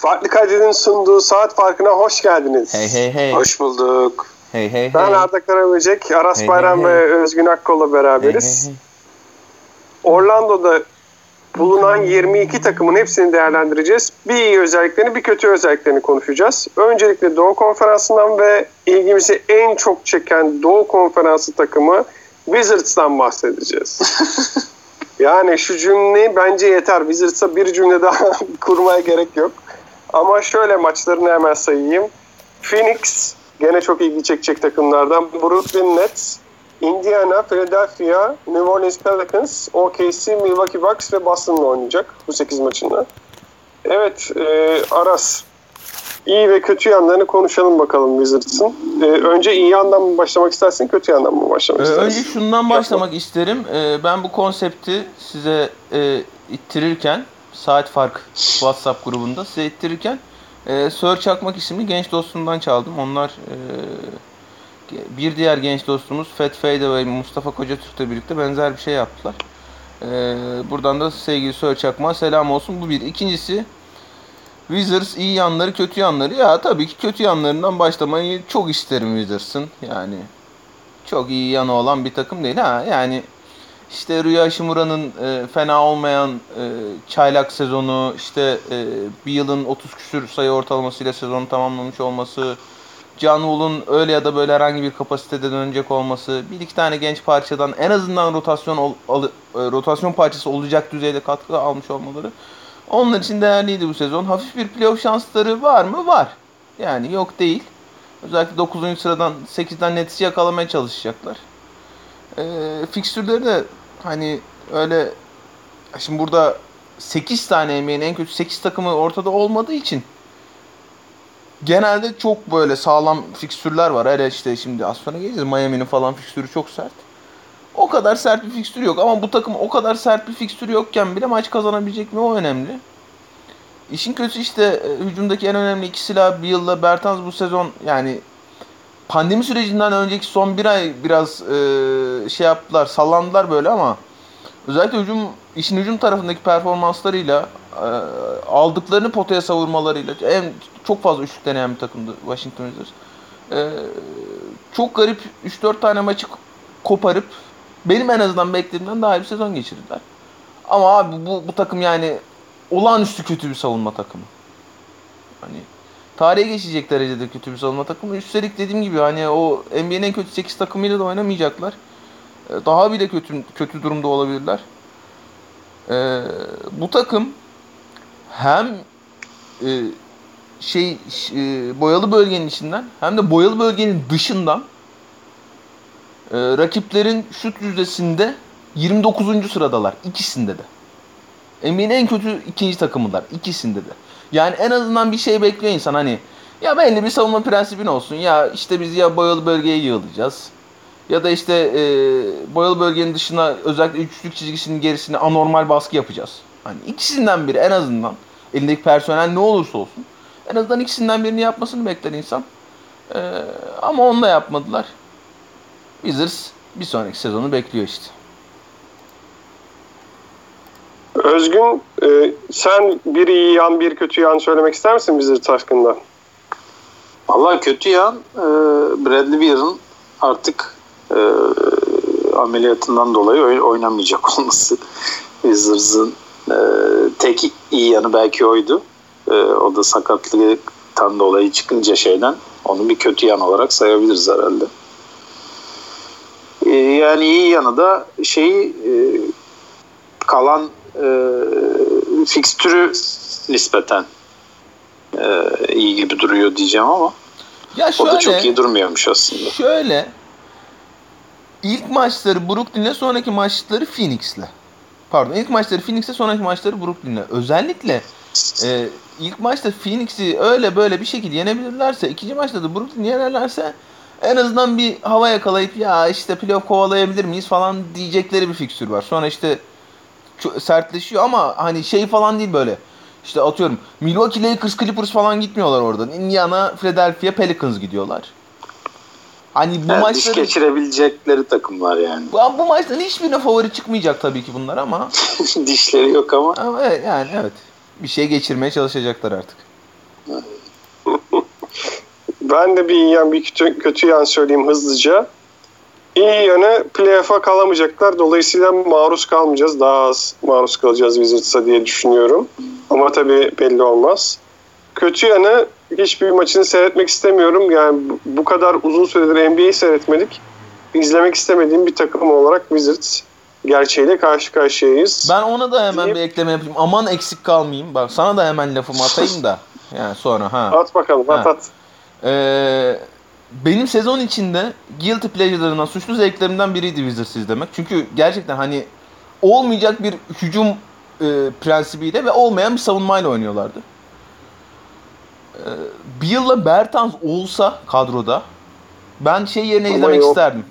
Farklı Kadir'in sunduğu saat farkına hoş geldiniz. Hey hey hey. Hoş bulduk. Hey hey hey. Ben Arda Karaböcek, Aras Hey, Bayram hey, hey. ve Özgün Akkol'la beraberiz. hey, hey. Orlando'da bulunan 22 takımın hepsini değerlendireceğiz. Bir iyi özelliklerini, bir kötü özelliklerini konuşacağız. Öncelikle Doğu Konferansı'ndan ve ilgimizi en çok çeken Doğu Konferansı takımı Wizards'tan bahsedeceğiz. yani şu cümle bence yeter. Wizards'a bir cümle daha kurmaya gerek yok. Ama şöyle maçlarını hemen sayayım. Phoenix gene çok ilgi çekecek takımlardan. Brooklyn Nets, Indiana, Philadelphia, New Orleans Pelicans, OKC, Milwaukee Bucks ve Boston'la oynayacak bu 8 maçında. Evet e, Aras iyi ve kötü yanlarını konuşalım bakalım Wizards'ın. E, önce iyi yandan mı başlamak istersin, kötü yandan mı başlamak Ee, istersin? önce şundan başlamak isterim. Ee, ben bu konsepti size e, ittirirken saat fark WhatsApp grubunda size ittirirken e, Sör Çakmak isimli genç dostumdan çaldım. Onlar e, bir diğer genç dostumuz Fat Fade ve Mustafa Kocatürk'le birlikte benzer bir şey yaptılar. E, buradan da sevgili Sör Çakmak'a selam olsun. Bu bir. İkincisi Wizards iyi yanları kötü yanları. Ya tabii ki kötü yanlarından başlamayı çok isterim Wizards'ın. Yani çok iyi yanı olan bir takım değil ha. Yani işte Rüya Şimura'nın e, fena olmayan e, çaylak sezonu, işte e, bir yılın 30 küsür sayı ortalamasıyla sezonu tamamlamış olması, Can Wool'un öyle ya da böyle herhangi bir kapasitede dönecek olması, bir iki tane genç parçadan en azından rotasyon ol- al- e, rotasyon parçası olacak düzeyde katkı almış olmaları onlar için değerliydi bu sezon. Hafif bir playoff şansları var mı? Var. Yani yok değil. Özellikle 9. sıradan 8'den Nets'i yakalamaya çalışacaklar. Ee, fikstürleri de hani öyle şimdi burada 8 tane NBA'nin en kötü 8 takımı ortada olmadığı için genelde çok böyle sağlam fikstürler var. Hele işte şimdi az sonra geleceğiz. Miami'nin falan fikstürü çok sert. O kadar sert bir fikstür yok ama bu takım o kadar sert bir fikstür yokken bile maç kazanabilecek mi o önemli. İşin kötüsü işte e, hücumdaki en önemli iki silah bir yılla Bertans bu sezon yani pandemi sürecinden önceki son bir ay biraz e, şey yaptılar sallandılar böyle ama özellikle hücum işin hücum tarafındaki performanslarıyla e, aldıklarını potaya savurmalarıyla en çok fazla üçlük deneyen bir takımdı Washington Wizards. E, çok garip 3-4 tane maçı koparıp benim en azından beklediğimden daha iyi bir sezon geçirdiler. Ama abi bu, bu takım yani olağanüstü kötü bir savunma takımı. Hani tarihe geçecek derecede kötü bir savunma takımı. Üstelik dediğim gibi hani o NBA'nin en kötü 8 takımıyla da oynamayacaklar. Ee, Daha bile kötü kötü durumda olabilirler. Ee, bu takım hem e, şey e, boyalı bölgenin içinden hem de boyalı bölgenin dışından e, rakiplerin şut yüzdesinde 29. sıradalar ikisinde de. NBA'nin en kötü ikinci takımılar ikisinde de. Yani en azından bir şey bekliyor insan hani ya belli bir savunma prensibin olsun ya işte biz ya boyalı bölgeye yığılacağız ya da işte e, boyalı bölgenin dışına özellikle üçlük çizgisinin gerisine anormal baskı yapacağız. Hani ikisinden biri en azından elindeki personel ne olursa olsun en azından ikisinden birini yapmasını bekler insan. E, ama onu da yapmadılar. Wizards bir sonraki sezonu bekliyor işte. Özgün e, sen bir iyi yan bir kötü yan söylemek ister misin Wizards hakkında? Vallahi kötü yan e, Bradley Beal'ın artık e, ameliyatından dolayı oy- oynamayacak olması. Wizards'ın e, tek iyi yanı belki oydu. E, o da sakatlıktan dolayı çıkınca şeyden onu bir kötü yan olarak sayabiliriz herhalde. E, yani iyi yanı da şeyi e, kalan e, fikstürü nispeten e, iyi gibi duruyor diyeceğim ama Ya o şöyle, da çok iyi durmuyormuş aslında. Şöyle ilk maçları Brooklyn'le sonraki maçları Phoenix'le. Pardon ilk maçları Phoenix'le sonraki maçları Brooklyn'le. Özellikle e, ilk maçta Phoenix'i öyle böyle bir şekilde yenebilirlerse ikinci maçta da Brooklyn'i yenerlerse en azından bir hava yakalayıp ya işte playoff kovalayabilir miyiz falan diyecekleri bir fikstür var. Sonra işte sertleşiyor ama hani şey falan değil böyle. İşte atıyorum Milwaukee Lakers Clippers falan gitmiyorlar oradan. Indiana, Philadelphia, Pelicans gidiyorlar. Hani bu Yani diş maçları geçirebilecekleri takımlar yani. bu, bu maçların hiçbirine favori çıkmayacak tabii ki bunlar ama, Dişleri yok ama. ama evet, yani evet bir şey geçirmeye çalışacaklar artık. ben de bir iyi yan bir kötü, kötü yan söyleyeyim hızlıca. İyi yanı playoff'a kalamayacaklar. Dolayısıyla maruz kalmayacağız. Daha az maruz kalacağız Wizards'a diye düşünüyorum. Ama tabii belli olmaz. Kötü yanı hiçbir maçını seyretmek istemiyorum. Yani bu kadar uzun süredir NBA'yi seyretmedik. İzlemek istemediğim bir takım olarak Wizards gerçeğiyle karşı karşıyayız. Ben ona da hemen bir ekleme yapayım. Aman eksik kalmayayım. Bak sana da hemen lafımı atayım da. Yani sonra ha. At bakalım ha. at at. Ee, benim sezon içinde guilty pleasure'larından, suçlu zevklerimden biriydi Wizards izlemek. Çünkü gerçekten hani olmayacak bir hücum e, prensibiyle ve olmayan bir savunmayla oynuyorlardı. Ee, Bill'la Bertans olsa kadroda ben şey yerine ama izlemek yok. isterdim.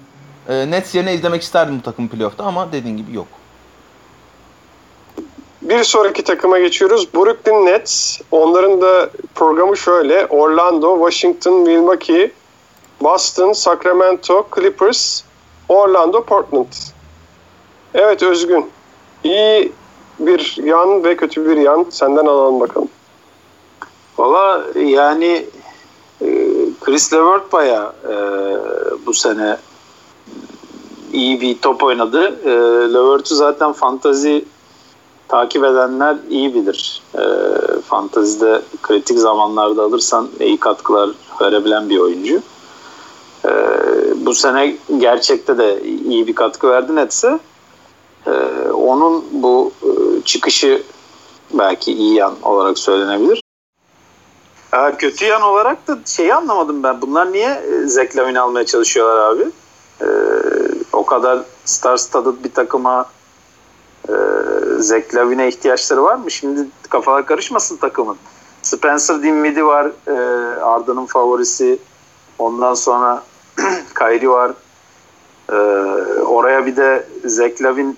Ee, Nets yerine izlemek isterdim bu takım playoff'ta ama dediğin gibi yok. Bir sonraki takıma geçiyoruz. Brooklyn Nets. Onların da programı şöyle. Orlando, Washington, Milwaukee, Boston, Sacramento, Clippers, Orlando, Portland. Evet Özgün. İyi bir yan ve kötü bir yan. Senden alalım bakalım. Valla yani e, Chris Levert baya e, bu sene iyi bir top oynadı. E, Levert'ü zaten fantazi takip edenler iyi bilir. E, fantazide kritik zamanlarda alırsan iyi katkılar verebilen bir oyuncu. E, bu sene gerçekte de iyi bir katkı verdi Nets'e. E, onun bu e, çıkışı belki iyi yan olarak söylenebilir. Ha, kötü yan olarak da şeyi anlamadım ben. Bunlar niye e, Zach almaya çalışıyorlar abi? Ee, o kadar star studded bir takıma e, Zach ihtiyaçları var mı? Şimdi kafalar karışmasın takımın. Spencer Dinwiddie var. E, Arda'nın favorisi. Ondan sonra Kyrie var. E, oraya bir de Zach Lavine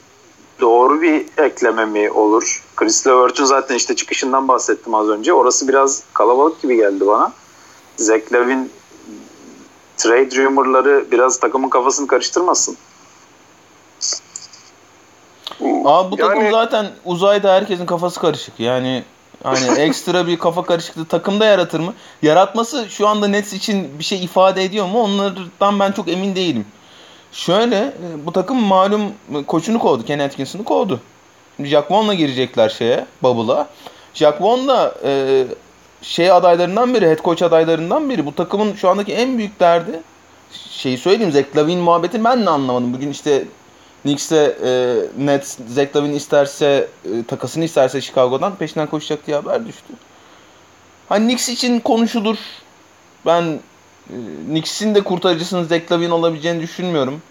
doğru bir ekleme mi olur? Chris Levert'ün zaten işte çıkışından bahsettim az önce. Orası biraz kalabalık gibi geldi bana. Zach Lavin trade rumorları biraz takımın kafasını karıştırmasın. Abi bu yani... takım zaten uzayda herkesin kafası karışık. Yani hani ekstra bir kafa karışıklığı takımda yaratır mı? Yaratması şu anda Nets için bir şey ifade ediyor mu? Onlardan ben çok emin değilim. Şöyle e, bu takım malum koçunu kovdu. Ken Atkinson'ı kovdu. Şimdi Jack Vaughn'la girecekler şeye, Bubble'a. Jack Vaughn da e, şey adaylarından biri, head coach adaylarından biri. Bu takımın şu andaki en büyük derdi şeyi söyleyeyim Zach Lavine muhabbeti ben de anlamadım. Bugün işte Knicks'e e, Nets Zach Lavine isterse e, takasını isterse Chicago'dan peşinden koşacak diye haber düştü. Hani Knicks için konuşulur. Ben e, Knicks'in de kurtarıcısının Zach Lavine olabileceğini düşünmüyorum.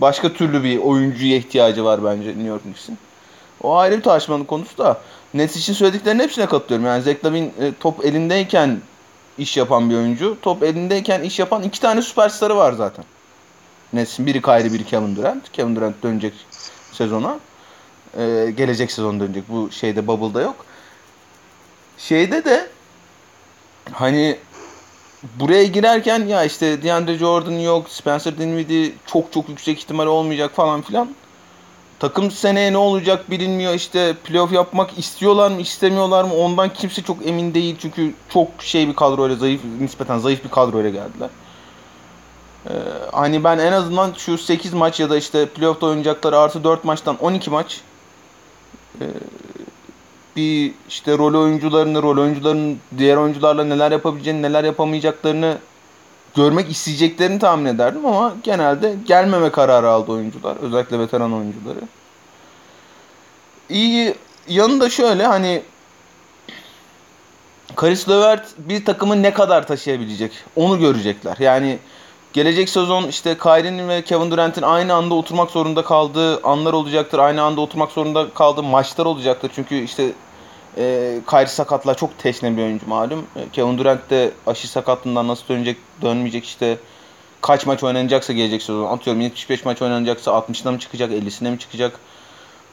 Başka türlü bir oyuncuya ihtiyacı var bence New York Knicks'in. O ayrı bir tartışmanın konusu da. Nets için söylediklerinin hepsine katılıyorum. Yani Zach Lavine e, top elindeyken iş yapan bir oyuncu. Top elindeyken iş yapan iki tane süperstarı var zaten. Nets'in biri Kyrie, biri Kevin Durant. Kevin Durant dönecek sezona. Ee, gelecek sezon dönecek. Bu şeyde Bubble'da yok. Şeyde de hani buraya girerken ya işte DeAndre Jordan yok, Spencer Dinwiddie çok çok yüksek ihtimal olmayacak falan filan. Takım seneye ne olacak bilinmiyor işte playoff yapmak istiyorlar mı istemiyorlar mı ondan kimse çok emin değil çünkü çok şey bir kadroyla zayıf nispeten zayıf bir kadroyla geldiler. Ee, hani ben en azından şu 8 maç ya da işte playoff'ta oynayacakları artı 4 maçtan 12 maç ee, bir işte rol oyuncularını, rol oyuncularının diğer oyuncularla neler yapabileceğini, neler yapamayacaklarını görmek isteyeceklerini tahmin ederdim ama genelde gelmeme kararı aldı oyuncular. Özellikle veteran oyuncuları. İyi yanı da şöyle hani Karis Levert bir takımı ne kadar taşıyabilecek onu görecekler. Yani gelecek sezon işte Kyrie'nin ve Kevin Durant'in aynı anda oturmak zorunda kaldığı anlar olacaktır. Aynı anda oturmak zorunda kaldığı maçlar olacaktır. Çünkü işte e, Kyrie sakatlığa çok teşne bir oyuncu malum. E, Kevin Durant de aşı sakatlığından nasıl dönecek, dönmeyecek işte kaç maç oynanacaksa gelecek sezon. Atıyorum 75 maç oynanacaksa 60'ına mı çıkacak, 50'sine mi çıkacak?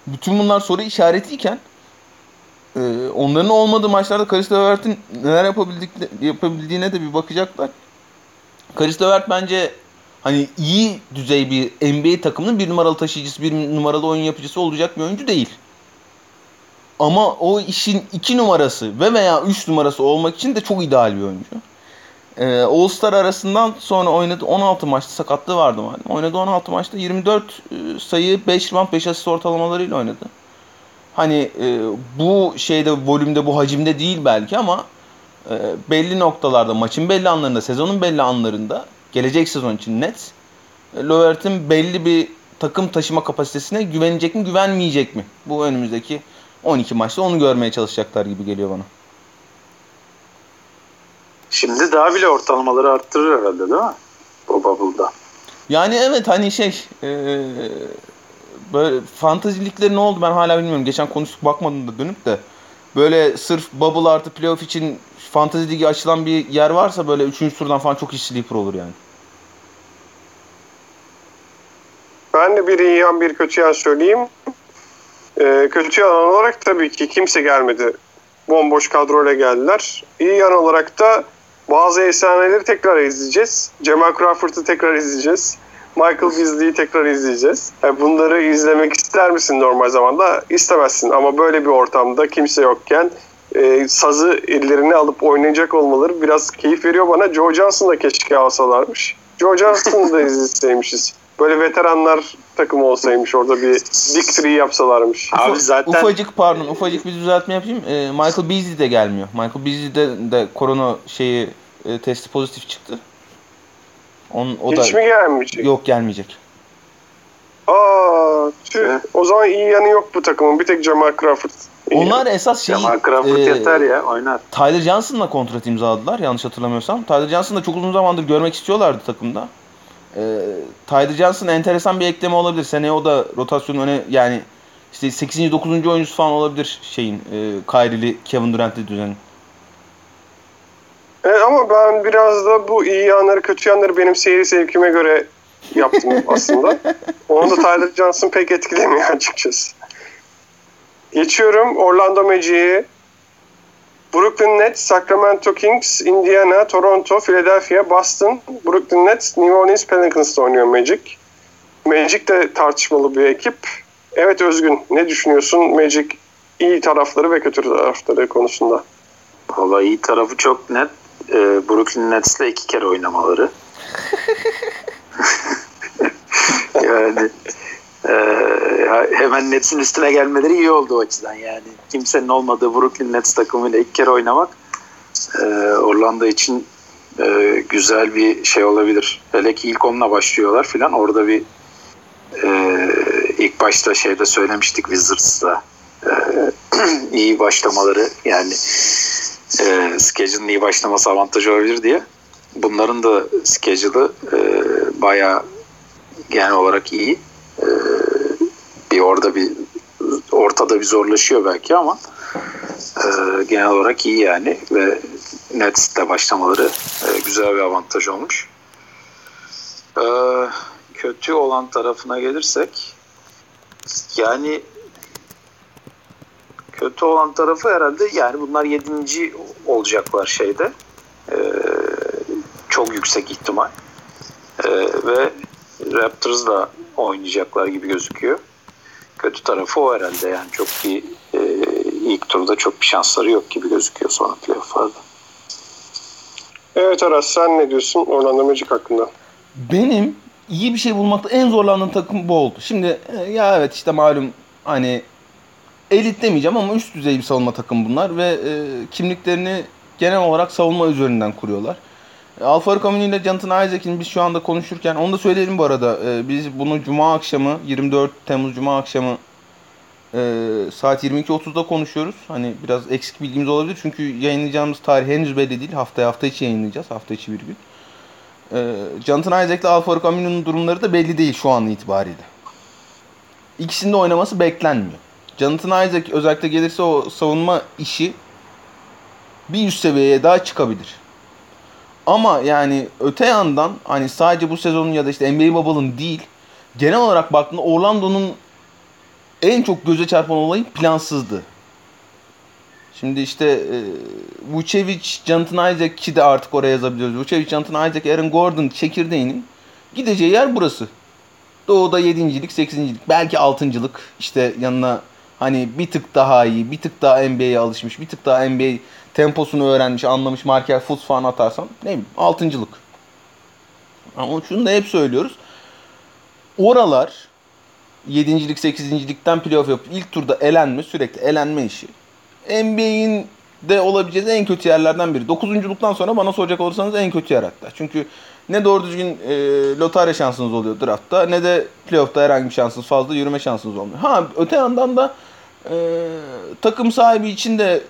Bütün bunlar soru işaretiyken e, onların olmadığı maçlarda Karis Levert'in neler yapabildiğine de bir bakacaklar. Karis Levert bence hani iyi düzey bir NBA takımının bir numaralı taşıyıcısı, bir numaralı oyun yapıcısı olacak bir oyuncu değil. Ama o işin 2 numarası ve veya 3 numarası olmak için de çok ideal bir oyuncu. Ee, All Star arasından sonra oynadı 16 maçta sakatlığı vardı malum. Oynadı 16 maçta 24 e, sayı 5 rebound 5 asist ortalamalarıyla oynadı. Hani e, bu şeyde volümde bu hacimde değil belki ama belli noktalarda maçın belli anlarında sezonun belli anlarında gelecek sezon için net e, Lovert'in belli bir takım taşıma kapasitesine güvenecek mi güvenmeyecek mi? Bu önümüzdeki 12 maçta onu görmeye çalışacaklar gibi geliyor bana. Şimdi daha bile ortalamaları arttırır herhalde değil mi? O bubble'da. Yani evet hani şey e, böyle fantazilikleri ne oldu ben hala bilmiyorum. Geçen konuştuk bakmadım da dönüp de. Böyle sırf bubble artı playoff için fantazi ligi açılan bir yer varsa böyle 3. turdan falan çok iyi sleeper olur yani. Ben de bir iyi yan bir kötü yan söyleyeyim. Ee, kötü yan olarak tabii ki kimse gelmedi. Bomboş kadroyla geldiler. İyi yan olarak da bazı efsaneleri tekrar izleyeceğiz. Cemal Crawford'ı tekrar izleyeceğiz. Michael Beasley'i tekrar izleyeceğiz. Yani bunları izlemek ister misin normal zamanda? İstemezsin ama böyle bir ortamda kimse yokken e, sazı ellerine alıp oynayacak olmaları biraz keyif veriyor bana. Joe Johnson'ı da keşke alsalarmış. Joe Johnson'ı da izleseymişiz. Böyle veteranlar takımı olsaymış orada bir big three yapsalarmış. Abi zaten Ufacık pardon ufacık bir düzeltme yapayım. E, Michael Beasley de gelmiyor. Michael Beasley'de de korona şeyi e, testi pozitif çıktı. On, o Hiç da mi gelmeyecek? yok gelmeyecek. Aa, tüh. Evet. O zaman iyi yanı yok bu takımın. Bir tek Jamal Crawford. iyi Onlar esas şey Cemal Crawford e, yeter ya oynar. Tyler Johnson'la kontrat imzaladılar yanlış hatırlamıyorsam. Tyler Johnson'ı da çok uzun zamandır görmek istiyorlardı takımda. Ee, Tyler Johnson enteresan bir ekleme olabilir. Seneye o da rotasyonun öne yani işte 8. 9. oyuncusu falan olabilir şeyin e, Kyrie'li Kevin Durant'li düzenin. Evet, ama ben biraz da bu iyi yanları kötü yanları benim seyir zevkime göre yaptım aslında. Onu da Tyler Johnson pek etkilemiyor açıkçası. Geçiyorum Orlando Magic'i. Brooklyn Nets, Sacramento Kings, Indiana, Toronto, Philadelphia, Boston, Brooklyn Nets, New Orleans Pelicans'ta oynuyor Magic. Magic de tartışmalı bir ekip. Evet Özgün ne düşünüyorsun Magic iyi tarafları ve kötü tarafları konusunda? Valla iyi tarafı çok net. Ee, Brooklyn Nets'le iki kere oynamaları. yani e, hemen Nets'in üstüne gelmeleri iyi oldu o açıdan yani. Kimsenin olmadığı Brooklyn Nets takımıyla ilk kere oynamak e, Orlando için e, güzel bir şey olabilir. Hele ki ilk onunla başlıyorlar filan orada bir e, ilk başta şeyde söylemiştik Wizards'da e, iyi başlamaları yani e, schedule'ın iyi başlaması avantajı olabilir diye. Bunların da schedule'ı e, bayağı genel olarak iyi. E, bir orada bir ortada bir zorlaşıyor belki ama e, genel olarak iyi yani ve Nets'te başlamaları e, güzel bir avantaj olmuş. E, kötü olan tarafına gelirsek yani kötü olan tarafı herhalde yani bunlar yedinci olacaklar şeyde. Ee, çok yüksek ihtimal. Ee, ve Raptors da oynayacaklar gibi gözüküyor. Kötü tarafı o herhalde yani çok bir e, ilk turda çok bir şansları yok gibi gözüküyor sonra playofflarda. Evet Aras sen ne diyorsun Orlando Magic hakkında? Benim iyi bir şey bulmakta en zorlandığım takım bu oldu. Şimdi e, ya evet işte malum hani elit demeyeceğim ama üst düzey bir savunma takım bunlar ve e, kimliklerini genel olarak savunma üzerinden kuruyorlar. Alfaro Camino ile Jonathan Isaac'in biz şu anda konuşurken onu da söyleyelim bu arada. E, biz bunu cuma akşamı 24 Temmuz cuma akşamı e, saat 22.30'da konuşuyoruz. Hani biraz eksik bilgimiz olabilir çünkü yayınlayacağımız tarih henüz belli değil. Haftaya hafta içi yayınlayacağız. Hafta içi bir gün. E, Jonathan Isaac ile Alfaro Camino'nun durumları da belli değil şu an itibariyle. İkisinin de oynaması beklenmiyor. Jonathan Isaac özellikle gelirse o savunma işi bir üst seviyeye daha çıkabilir. Ama yani öte yandan hani sadece bu sezonun ya da işte NBA Bubble'ın değil genel olarak baktığında Orlando'nun en çok göze çarpan olayı plansızdı. Şimdi işte e, Vucevic, Jonathan Isaac ki de artık oraya yazabiliyoruz. Vucevic, Jonathan Isaac, Aaron Gordon çekirdeğinin gideceği yer burası. Doğu'da 7.lik, 8.lik, belki 6.lık işte yanına Hani bir tık daha iyi, bir tık daha NBA'ye alışmış, bir tık daha NBA temposunu öğrenmiş, anlamış, marker futs falan atarsan ne bileyim altıncılık. Ama şunu da hep söylüyoruz. Oralar 7. 8. ligden playoff yapıp ilk turda elenme, sürekli elenme işi. NBA'in de olabileceğiz en kötü yerlerden biri. Dokuzunculuktan sonra bana soracak olursanız en kötü yer hatta. Çünkü ne doğru düzgün e, lotarya şansınız oluyor draftta ne de playoff'ta herhangi bir şansınız fazla yürüme şansınız olmuyor. Ha öte yandan da e, takım sahibi için de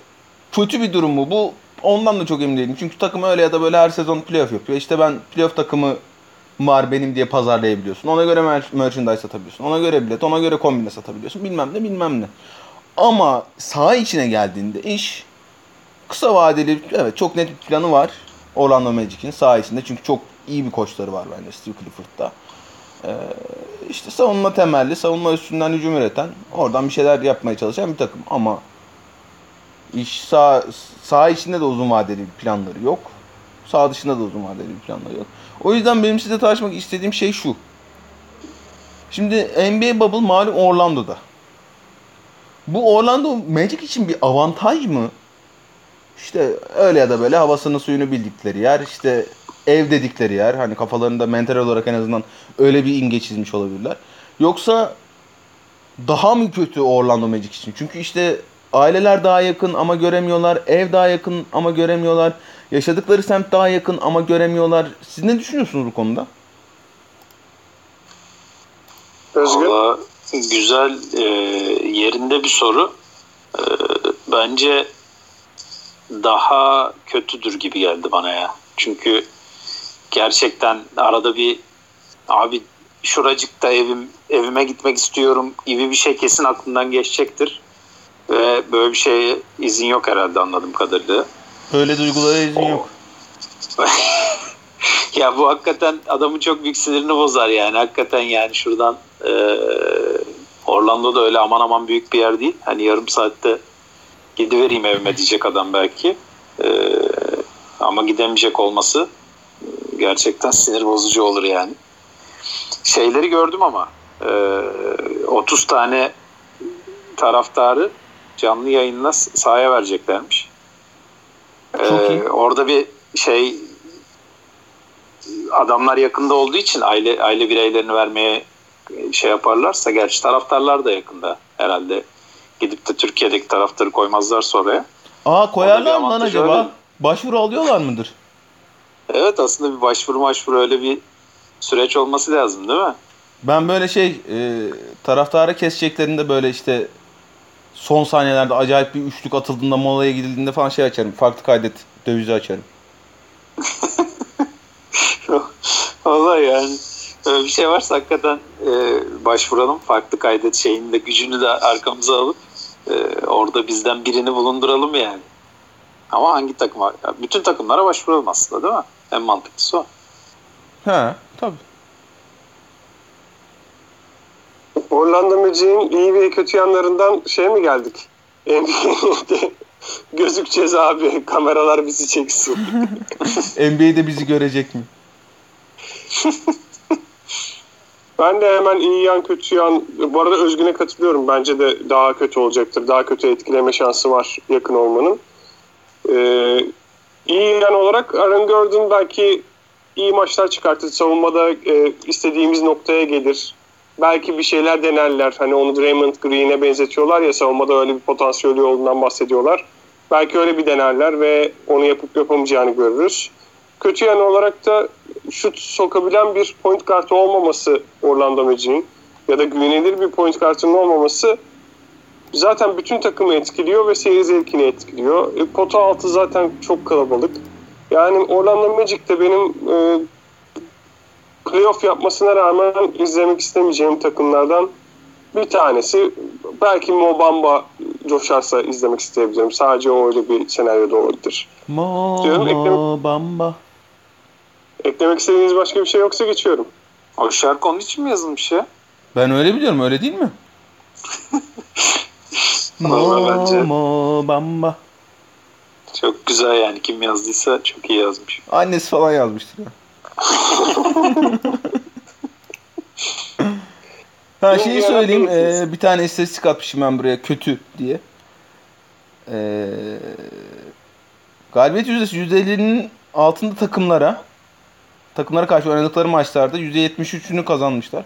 kötü bir durum mu? Bu ondan da çok emin değilim. Çünkü takım öyle ya da böyle her sezon playoff yapıyor. İşte ben playoff takımı var benim diye pazarlayabiliyorsun. Ona göre mer- merchandise satabiliyorsun. Ona göre bilet, ona göre kombine satabiliyorsun. Bilmem ne bilmem ne. Ama saha içine geldiğinde iş kısa vadeli evet çok net bir planı var. Orlando Magic'in saha içinde. Çünkü çok iyi bir koçları var bence Steve Clifford'da. Ee, işte savunma temelli, savunma üstünden hücum üreten, oradan bir şeyler yapmaya çalışan bir takım. Ama iş sağ, sağ içinde de uzun vadeli planları yok. Sağ dışında da uzun vadeli planları yok. O yüzden benim size tartışmak istediğim şey şu. Şimdi NBA Bubble malum Orlando'da. Bu Orlando Magic için bir avantaj mı? İşte öyle ya da böyle havasını suyunu bildikleri yer. işte ev dedikleri yer. Hani kafalarında mental olarak en azından öyle bir imge çizmiş olabilirler. Yoksa daha mı kötü Orlando Magic için? Çünkü işte aileler daha yakın ama göremiyorlar. Ev daha yakın ama göremiyorlar. Yaşadıkları semt daha yakın ama göremiyorlar. Siz ne düşünüyorsunuz bu konuda? Özgür? Valla güzel e, yerinde bir soru. E, bence daha kötüdür gibi geldi bana ya. Çünkü gerçekten arada bir abi şuracıkta evim evime gitmek istiyorum gibi bir şey kesin aklından geçecektir. Ve böyle bir şeye izin yok herhalde anladığım kadarıyla. Öyle duygulara izin yok. ya bu hakikaten adamın çok büyük sinirini bozar yani. Hakikaten yani şuradan e, Orlando'da öyle aman aman büyük bir yer değil. Hani yarım saatte gidivereyim evime diyecek adam belki. E, ama gidemeyecek olması gerçekten sinir bozucu olur yani. Şeyleri gördüm ama e, 30 tane taraftarı canlı yayınla sahaya vereceklermiş. Çok iyi. Ee, orada bir şey adamlar yakında olduğu için aile aile bireylerini vermeye şey yaparlarsa gerçi taraftarlar da yakında herhalde gidip de Türkiye'deki taraftarı koymazlarsa oraya. Aa koyarlar mı lan acaba? öyle. Başvuru alıyorlar mıdır? Evet aslında bir başvuru başvuru öyle bir süreç olması lazım değil mi? Ben böyle şey e, taraftarı keseceklerinde böyle işte son saniyelerde acayip bir üçlük atıldığında molaya gidildiğinde falan şey açarım. Farklı kaydet dövizi açarım. Vallahi yani öyle bir şey varsa hakikaten e, başvuralım. Farklı kaydet şeyini de gücünü de arkamıza alıp e, orada bizden birini bulunduralım yani. Ama hangi takıma? ya bütün takımlara başvuralım aslında değil mi? En mantıklısı o. He tabii. Orlando Magic'in iyi ve kötü yanlarından şey mi geldik? NBA'de gözükeceğiz abi. Kameralar bizi çeksin. NBA'de bizi görecek mi? Ben de hemen iyi yan kötü yan. Bu arada Özgün'e katılıyorum. Bence de daha kötü olacaktır. Daha kötü etkileme şansı var yakın olmanın. Ee, iyi yan olarak Aaron Gordon belki iyi maçlar çıkartır. Savunmada e, istediğimiz noktaya gelir. Belki bir şeyler denerler. Hani onu Draymond Green'e benzetiyorlar ya savunmada öyle bir potansiyeli olduğundan bahsediyorlar. Belki öyle bir denerler ve onu yapıp yapamayacağını görürüz. Kötü yanı olarak da şut sokabilen bir point kartı olmaması Orlando Magic'in ya da güvenilir bir point kartının olmaması zaten bütün takımı etkiliyor ve seyir zevkini etkiliyor. E, pota altı zaten çok kalabalık. Yani Orlando Magic de benim e, playoff yapmasına rağmen izlemek istemeyeceğim takımlardan bir tanesi. Belki Mo Bamba coşarsa izlemek isteyebilirim. Sadece o öyle bir senaryoda olabilir. Mo, Diyorum, ekleme- mo bamba. Eklemek istediğiniz başka bir şey yoksa geçiyorum. O şarkı onun için mi yazılmış ya? Ben öyle biliyorum öyle değil mi? Mo, bence- mo bamba. Çok güzel yani kim yazdıysa çok iyi yazmış. Annesi falan yazmıştır ya. Ha şeyi söyleyeyim. E, bir tane istatistik atmışım ben buraya kötü diye. E, galibiyet yüzdesi %50'nin altında takımlara takımlara karşı oynadıkları maçlarda %73'ünü kazanmışlar.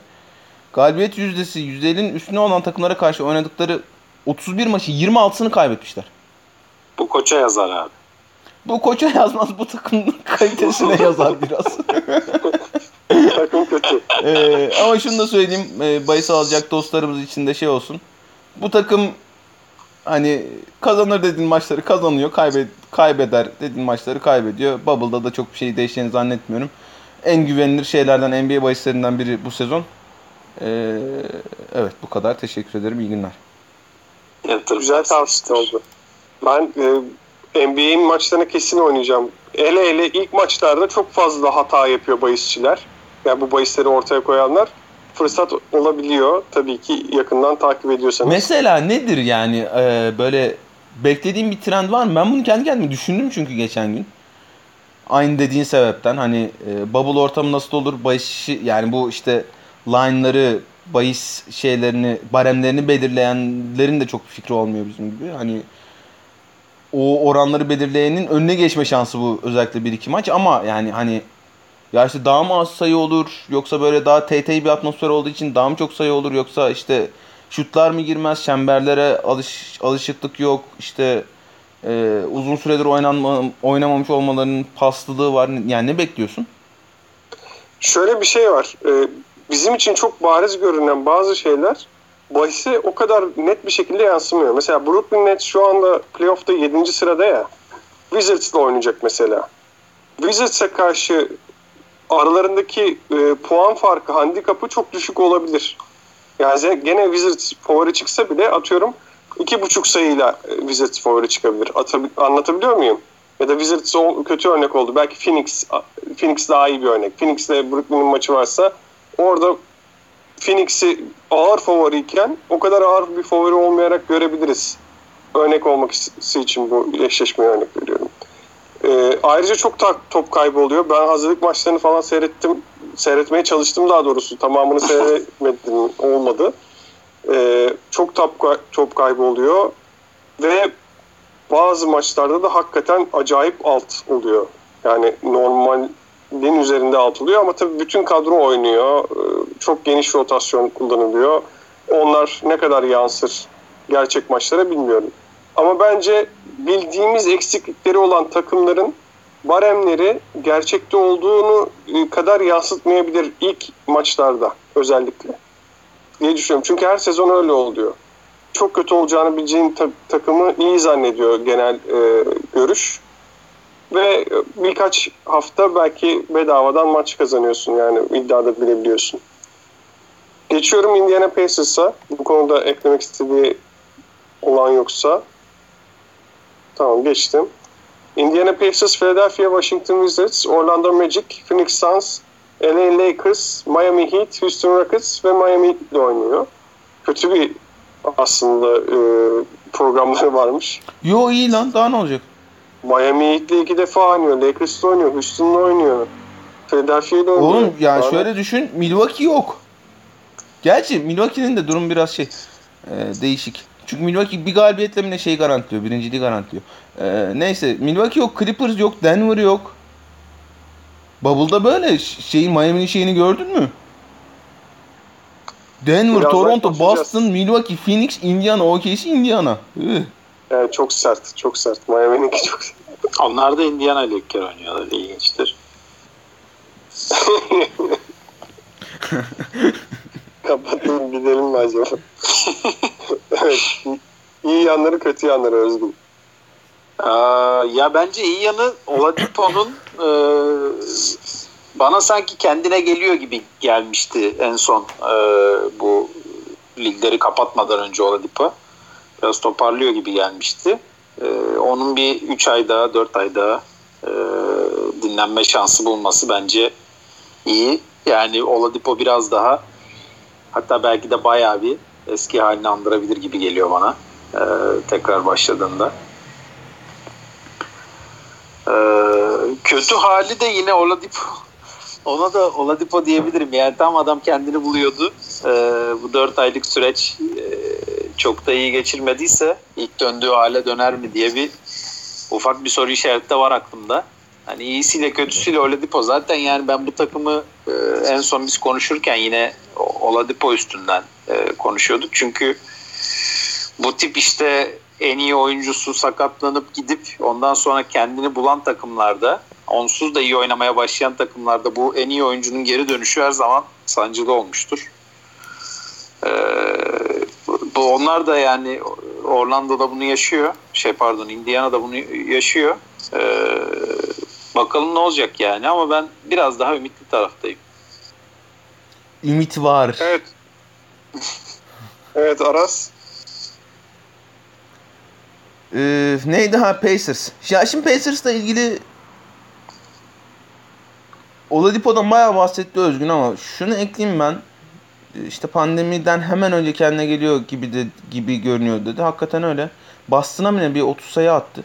Galibiyet yüzdesi %50'nin üstüne olan takımlara karşı oynadıkları 31 maçı 26'sını kaybetmişler. Bu koça yazar abi. Bu koça yazmaz bu takımın kalitesine yazar biraz. Takım kötü. Ee, ama şunu da söyleyeyim. E, bahis alacak dostlarımız için de şey olsun. Bu takım hani kazanır dediğin maçları kazanıyor. Kaybed kaybeder dediğin maçları kaybediyor. Bubble'da da çok bir şey değişeceğini zannetmiyorum. En güvenilir şeylerden NBA bahislerinden biri bu sezon. Ee, evet bu kadar. Teşekkür ederim. İyi günler. Yatırım Güzel tavsiye oldu. Ben e, NBA'in maçlarını kesin oynayacağım. Ele ele ilk maçlarda çok fazla hata yapıyor bahisçiler. Yani bu bahisleri ortaya koyanlar fırsat olabiliyor. Tabii ki yakından takip ediyorsanız. Mesela nedir yani e, böyle beklediğim bir trend var mı? Ben bunu kendi kendime düşündüm çünkü geçen gün. Aynı dediğin sebepten hani e, bubble ortamı nasıl olur? Bahis yani bu işte line'ları, bahis şeylerini, baremlerini belirleyenlerin de çok fikri olmuyor bizim gibi. Hani o oranları belirleyenin önüne geçme şansı bu özellikle bir iki maç ama yani hani ya işte daha mı az sayı olur yoksa böyle daha TT bir atmosfer olduğu için daha mı çok sayı olur yoksa işte şutlar mı girmez çemberlere alış, alışıklık yok işte e, uzun süredir oynanma, oynamamış olmalarının paslılığı var yani ne bekliyorsun? Şöyle bir şey var. Ee, bizim için çok bariz görünen bazı şeyler bahise o kadar net bir şekilde yansımıyor. Mesela Brooklyn Nets şu anda playoff'ta 7. sırada ya. Wizards'la oynayacak mesela. Wizards'a karşı aralarındaki e, puan farkı, handikapı çok düşük olabilir. Yani gene Wizards favori çıksa bile atıyorum iki buçuk sayıyla e, Wizards favori çıkabilir. Atabil, anlatabiliyor muyum? Ya da Wizards kötü örnek oldu. Belki Phoenix Phoenix daha iyi bir örnek. Phoenix ile Brooklyn'in maçı varsa orada Phoenix'i ağır favoriyken o kadar ağır bir favori olmayarak görebiliriz. Örnek olmak için bu eşleşmeye örnek veriyorum. Ee, ayrıca çok top kaybı oluyor. Ben hazırlık maçlarını falan seyrettim. Seyretmeye çalıştım daha doğrusu. Tamamını seyretmedim. Olmadı. Ee, çok top, top kaybı oluyor. Ve bazı maçlarda da hakikaten acayip alt oluyor. Yani normalin üzerinde alt oluyor ama tabii bütün kadro oynuyor. Ee, çok geniş rotasyon kullanılıyor. Onlar ne kadar yansır gerçek maçlara bilmiyorum. Ama bence bildiğimiz eksiklikleri olan takımların baremleri gerçekte olduğunu e, kadar yansıtmayabilir ilk maçlarda özellikle. Diye düşünüyorum. Çünkü her sezon öyle oluyor. Çok kötü olacağını bileceğin ta- takımı iyi zannediyor genel e, görüş. Ve birkaç hafta belki bedavadan maç kazanıyorsun yani iddiada bilebiliyorsun. Geçiyorum Indiana Pacers'a. Bu konuda eklemek istediği olan yoksa. Tamam geçtim. Indiana Pacers, Philadelphia Washington Wizards, Orlando Magic, Phoenix Suns, LA Lakers, Miami Heat, Houston Rockets ve Miami Heat ile oynuyor. Kötü bir aslında e, programları varmış. Yo iyi lan daha ne olacak? Miami Heat ile iki defa oynuyor. Lakers ile oynuyor. Houston'la oynuyor. Philadelphia ile oynuyor. Oğlum yani Daha şöyle düşün. Milwaukee yok. Gerçi Milwaukee'nin de durum biraz şey e, değişik. Çünkü Milwaukee bir galibiyetle mi ne şey garantiliyor. Birinciliği garantiliyor. Ee, neyse Milwaukee yok. Clippers yok. Denver yok. Bubble'da böyle şeyin Miami'nin şeyini gördün mü? Denver, Biraz Toronto, Boston, Milwaukee, Phoenix, Indiana, OKC, Indiana. Yani çok sert, çok sert. Miami'ninki çok sert. Onlar da Indiana ile ilk kere oynuyorlar. İlginçtir. Kapatalım gidelim mi acaba? evet. İyi yanları kötü yanları Özgün. Ee, ya bence iyi yanı Oladipo'nun e, bana sanki kendine geliyor gibi gelmişti en son e, bu ligleri kapatmadan önce Oladipo. Biraz toparlıyor gibi gelmişti. E, onun bir 3 ay daha 4 ay daha e, dinlenme şansı bulması bence iyi. Yani Oladipo biraz daha hatta belki de bayağı bir eski halini andırabilir gibi geliyor bana e, tekrar başladığında. E, kötü hali de yine Oladipo. Ona da Oladipo diyebilirim. Yani tam adam kendini buluyordu. e, bu 4 aylık süreç e, çok da iyi geçirmediyse ilk döndüğü hale döner mi diye bir ufak bir soru işareti de var aklımda. Hani iyisiyle kötüsüyle Oladipo zaten yani ben bu takımı e, en son biz konuşurken yine Oladipo üstünden e, konuşuyorduk. Çünkü bu tip işte en iyi oyuncusu sakatlanıp gidip ondan sonra kendini bulan takımlarda onsuz da iyi oynamaya başlayan takımlarda bu en iyi oyuncunun geri dönüşü her zaman sancılı olmuştur. Ee, bu onlar da yani Orlando'da bunu yaşıyor. Şey pardon Indiana'da bunu yaşıyor. Ee, bakalım ne olacak yani ama ben biraz daha ümitli taraftayım. Ümit var. Evet. evet Aras. Ee, neydi ha Pacers. Ya şimdi Pacers'la ilgili Oladipo'dan bayağı bahsetti Özgün ama şunu ekleyeyim ben. İşte pandemiden hemen önce kendine geliyor gibi de gibi görünüyor dedi. Hakikaten öyle. Boston'a mı bir 30 sayı attı.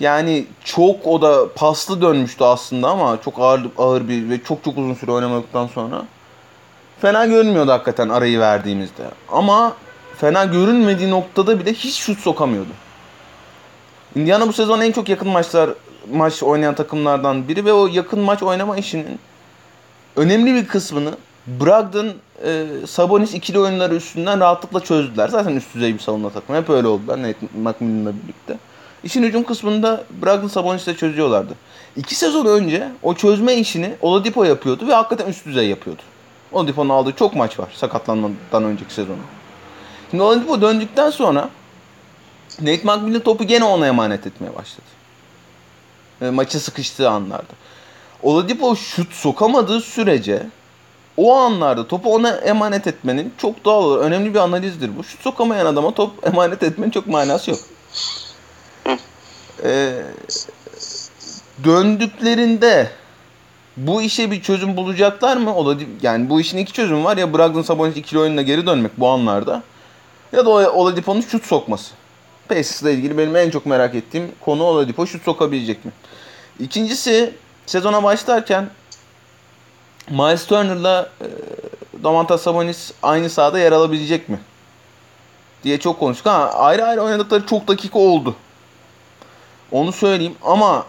Yani çok o da paslı dönmüştü aslında ama çok ağır ağır bir ve çok çok uzun süre oynamadıktan sonra. Fena görünmüyordu hakikaten arayı verdiğimizde. Ama fena görünmediği noktada bile hiç şut sokamıyordu. Indiana bu sezon en çok yakın maçlar maç oynayan takımlardan biri ve o yakın maç oynama işinin önemli bir kısmını Brogdon, e, Sabonis ikili oyunları üstünden rahatlıkla çözdüler. Zaten üst düzey bir savunma takımı. Hep öyle oldular Nate McMillan'la birlikte. İşin hücum kısmında Brogdon Sabonis'le çözüyorlardı. İki sezon önce o çözme işini Oladipo yapıyordu ve hakikaten üst düzey yapıyordu. Oladipo'nun aldığı çok maç var sakatlanmadan önceki sezonu. Şimdi Oladipo döndükten sonra Nate McMillan topu gene ona emanet etmeye başladı. E, maçı sıkıştığı anlarda. Oladipo şut sokamadığı sürece o anlarda topu ona emanet etmenin çok doğal olarak önemli bir analizdir bu. Şut sokamayan adama top emanet etmenin çok manası yok. Ee, döndüklerinde bu işe bir çözüm bulacaklar mı? Oladipo, yani bu işin iki çözümü var ya Brogdon Sabonis ikili oyununa geri dönmek bu anlarda ya da Oladipo'nun şut sokması. Pacers'la ilgili benim en çok merak ettiğim konu Oladipo şut sokabilecek mi? İkincisi sezona başlarken Miles Turner'la e, Domantas Sabonis aynı sahada yer alabilecek mi? diye çok konuştuk. Ha, ayrı ayrı oynadıkları çok dakika oldu. Onu söyleyeyim ama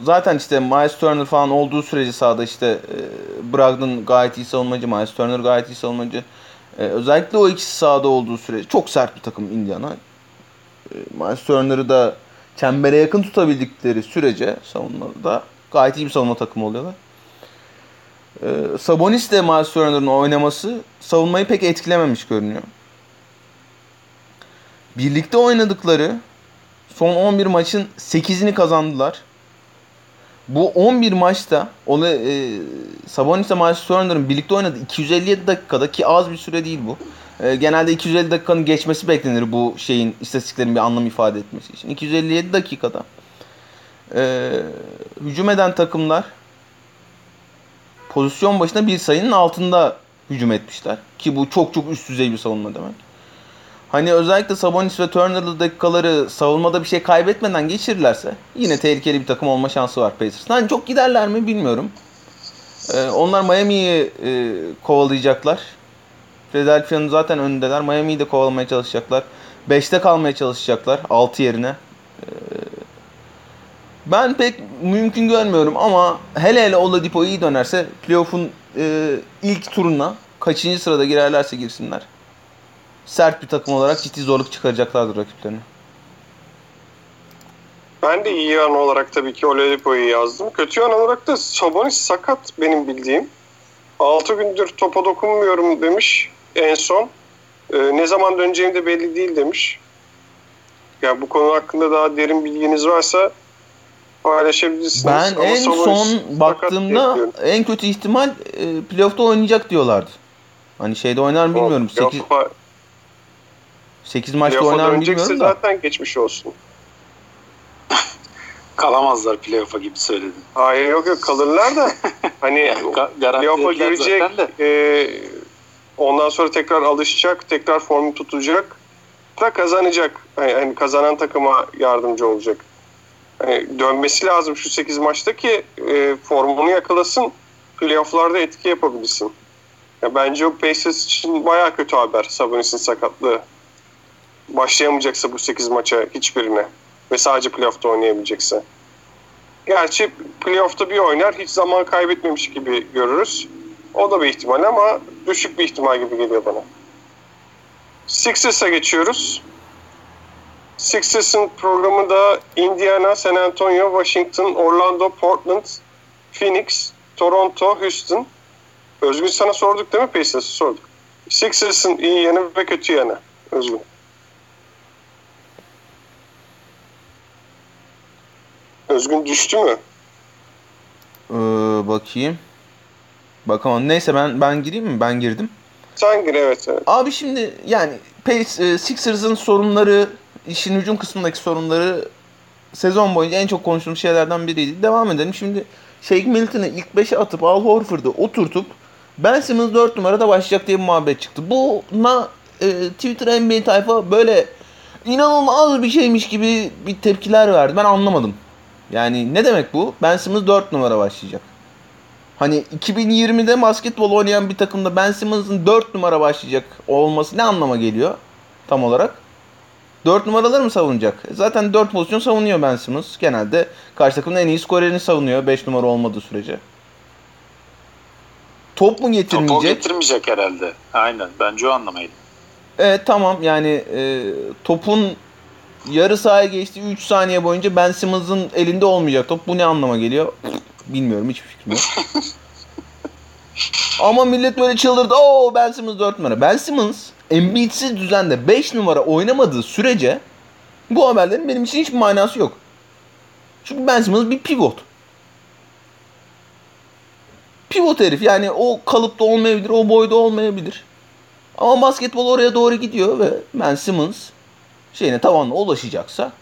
zaten işte Miles Turner falan olduğu sürece sahada işte e, Brogdon gayet iyi savunmacı, Miles Turner gayet iyi savunmacı. E, özellikle o ikisi sahada olduğu sürece çok sert bir takım Indiana. E, Miles Turner'ı da çembere yakın tutabildikleri sürece savunmada gayet iyi bir savunma takımı oluyorlar. Ee, Sabonis de Miles Turner'ın oynaması savunmayı pek etkilememiş görünüyor. Birlikte oynadıkları son 11 maçın 8'ini kazandılar. Bu 11 maçta onu e, Sabonis ile Miles Turner'ın birlikte oynadığı 257 dakikada ki az bir süre değil bu. E, genelde 250 dakikanın geçmesi beklenir bu şeyin istatistiklerin bir anlam ifade etmesi için. 257 dakikada e, hücum eden takımlar pozisyon başına bir sayının altında hücum etmişler. Ki bu çok çok üst düzey bir savunma demek. Hani özellikle Sabonis ve Turner'lı dakikaları savunmada bir şey kaybetmeden geçirirlerse yine tehlikeli bir takım olma şansı var Pacers. Hani çok giderler mi bilmiyorum. Ee, onlar Miami'yi e, kovalayacaklar. Philadelphia'nın zaten önündeler. Miami'yi de kovalamaya çalışacaklar. 5'te kalmaya çalışacaklar 6 yerine. Ee, ben pek mümkün görmüyorum ama hele hele Oladipo iyi dönerse playoff'un e, ilk turuna kaçıncı sırada girerlerse girsinler. Sert bir takım olarak ciddi zorluk çıkaracaklardır rakiplerine. Ben de iyi yan olarak tabii ki Oladipo'yu yazdım. Kötü yan olarak da Sabonis sakat benim bildiğim. 6 gündür topa dokunmuyorum demiş en son. Ee, ne zaman döneceğim de belli değil demiş. Ya yani bu konu hakkında daha derin bilginiz varsa paylaşabilirsiniz. Ben Ama en son baktığımda en kötü ihtimal e, playoff'ta oynayacak diyorlardı. Hani şeyde oynar mı bilmiyorum. 8 8 maçta oynar mı bilmiyorum da. zaten geçmiş olsun. Kalamazlar playoff'a gibi söyledin. Hayır yok yok kalırlar da hani playoff'a girecek e, ondan sonra tekrar alışacak tekrar formu tutacak da kazanacak. Yani, yani kazanan takıma yardımcı olacak. Yani dönmesi lazım şu 8 maçta ki e, formunu yakalasın playoff'larda etki yapabilsin. Ya bence o Pacers için baya kötü haber Sabonis'in sakatlığı. Başlayamayacaksa bu 8 maça hiçbirine ve sadece playoff'ta oynayabilecekse. Gerçi playoff'ta bir oynar hiç zaman kaybetmemiş gibi görürüz. O da bir ihtimal ama düşük bir ihtimal gibi geliyor bana. Sixers'a geçiyoruz. Sixers'ın programı da Indiana, San Antonio, Washington, Orlando, Portland, Phoenix, Toronto, Houston. Özgün sana sorduk değil mi Pacers'ı sorduk. Sixers'ın iyi yanı ve kötü yanı. Özgün. Özgün düştü mü? Ee, bakayım. Bakamam. Neyse ben ben gireyim mi? Ben girdim. Sen gir evet. evet. Abi şimdi yani Pace, e, Sixers'ın sorunları, işin hücum kısmındaki sorunları sezon boyunca en çok konuştuğumuz şeylerden biriydi. Devam edelim. Şimdi Shake Milton'ı ilk 5'e atıp Al Horford'u oturtup Ben Simmons 4 numarada başlayacak diye bir muhabbet çıktı. Buna e, Twitter NBA tayfa böyle inanılmaz bir şeymiş gibi bir tepkiler verdi. Ben anlamadım. Yani ne demek bu? Ben Simmons 4 numara başlayacak. Hani 2020'de basketbol oynayan bir takımda Ben Simmons'ın 4 numara başlayacak olması ne anlama geliyor tam olarak? 4 numaraları mı savunacak? Zaten 4 pozisyon savunuyor Ben Simmons. Genelde karşı takımın en iyi skorerini savunuyor 5 numara olmadığı sürece. Top mu getirmeyecek? Topu getirmeyecek herhalde. Aynen. Bence o anlamaydı. Evet tamam yani e, topun yarı sahaya geçtiği 3 saniye boyunca Ben Simmons'ın elinde olmayacak top. Bu ne anlama geliyor? Bilmiyorum hiçbir fikrim yok. Ama millet böyle çıldırdı. Oo Ben Simmons 4 numara. Ben Simmons Embiid'siz düzende 5 numara oynamadığı sürece bu haberlerin benim için hiçbir manası yok. Çünkü Ben Simmons bir pivot. Pivot herif yani o kalıpta olmayabilir, o boyda olmayabilir. Ama basketbol oraya doğru gidiyor ve Ben Simmons şeyine tavanla ulaşacaksa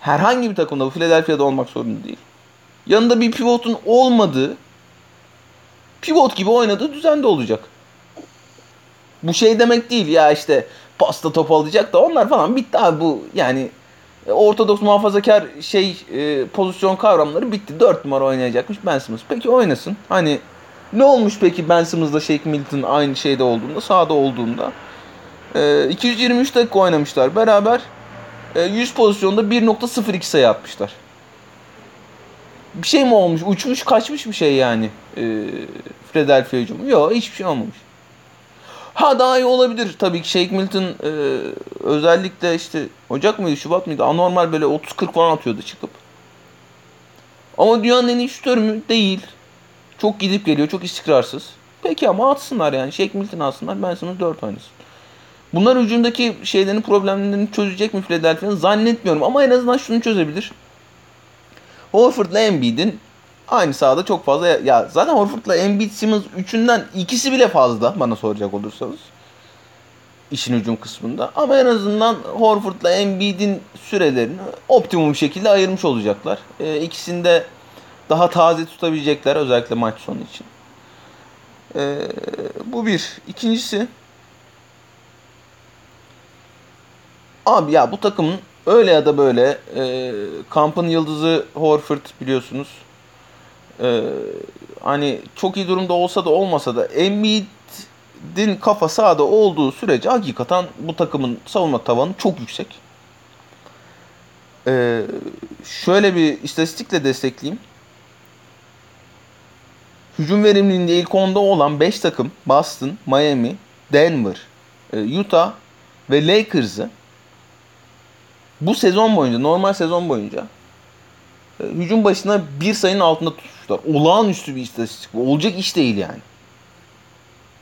herhangi bir takımda bu Philadelphia'da olmak zorunda değil. Yanında bir pivotun olmadığı pivot gibi oynadığı düzende olacak. Bu şey demek değil ya işte pasta top alacak da onlar falan bitti abi bu yani ortodoks muhafazakar şey e, pozisyon kavramları bitti. 4 numara oynayacakmış Ben Simmons. Peki oynasın. Hani ne olmuş peki Ben Simmons'la Shake Milton aynı şeyde olduğunda, sahada olduğunda? E, 223 dakika oynamışlar beraber. E, 100 pozisyonda 1.02 sayı atmışlar. Bir şey mi olmuş? Uçmuş kaçmış bir şey yani. E, Philadelphia hücumu. Yok hiçbir şey olmamış. Ha daha iyi olabilir tabii ki Shake Milton e, özellikle işte Ocak mıydı Şubat mıydı anormal böyle 30-40 falan atıyordu çıkıp. Ama dünyanın en iyi şutörü mü? Değil. Çok gidip geliyor çok istikrarsız. Peki ama atsınlar yani Shake Milton atsınlar Ben Simmons 4 oynasın. Bunlar hücumdaki şeylerin problemlerini çözecek mi Philadelphia'nın zannetmiyorum ama en azından şunu çözebilir. Horford'la Embiid'in aynı sahada çok fazla ya zaten Horford'la Embiid Simmons üçünden ikisi bile fazla bana soracak olursanız. işin hücum kısmında. Ama en azından Horford'la Embiid'in sürelerini optimum şekilde ayırmış olacaklar. E, ikisini de daha taze tutabilecekler özellikle maç sonu için. E, bu bir. İkincisi abi ya bu takımın öyle ya da böyle e, kampın yıldızı Horford biliyorsunuz. Ee, hani çok iyi durumda olsa da olmasa da Embiid'in kafa sahada olduğu sürece hakikaten bu takımın savunma tavanı çok yüksek. Ee, şöyle bir istatistikle destekleyeyim. Hücum verimliliğinde ilk 10'da olan 5 takım Boston, Miami, Denver, e, Utah ve Lakers'ı bu sezon boyunca, normal sezon boyunca hücum başına bir sayının altında tutmuşlar. Olağanüstü bir istatistik. Olacak iş değil yani.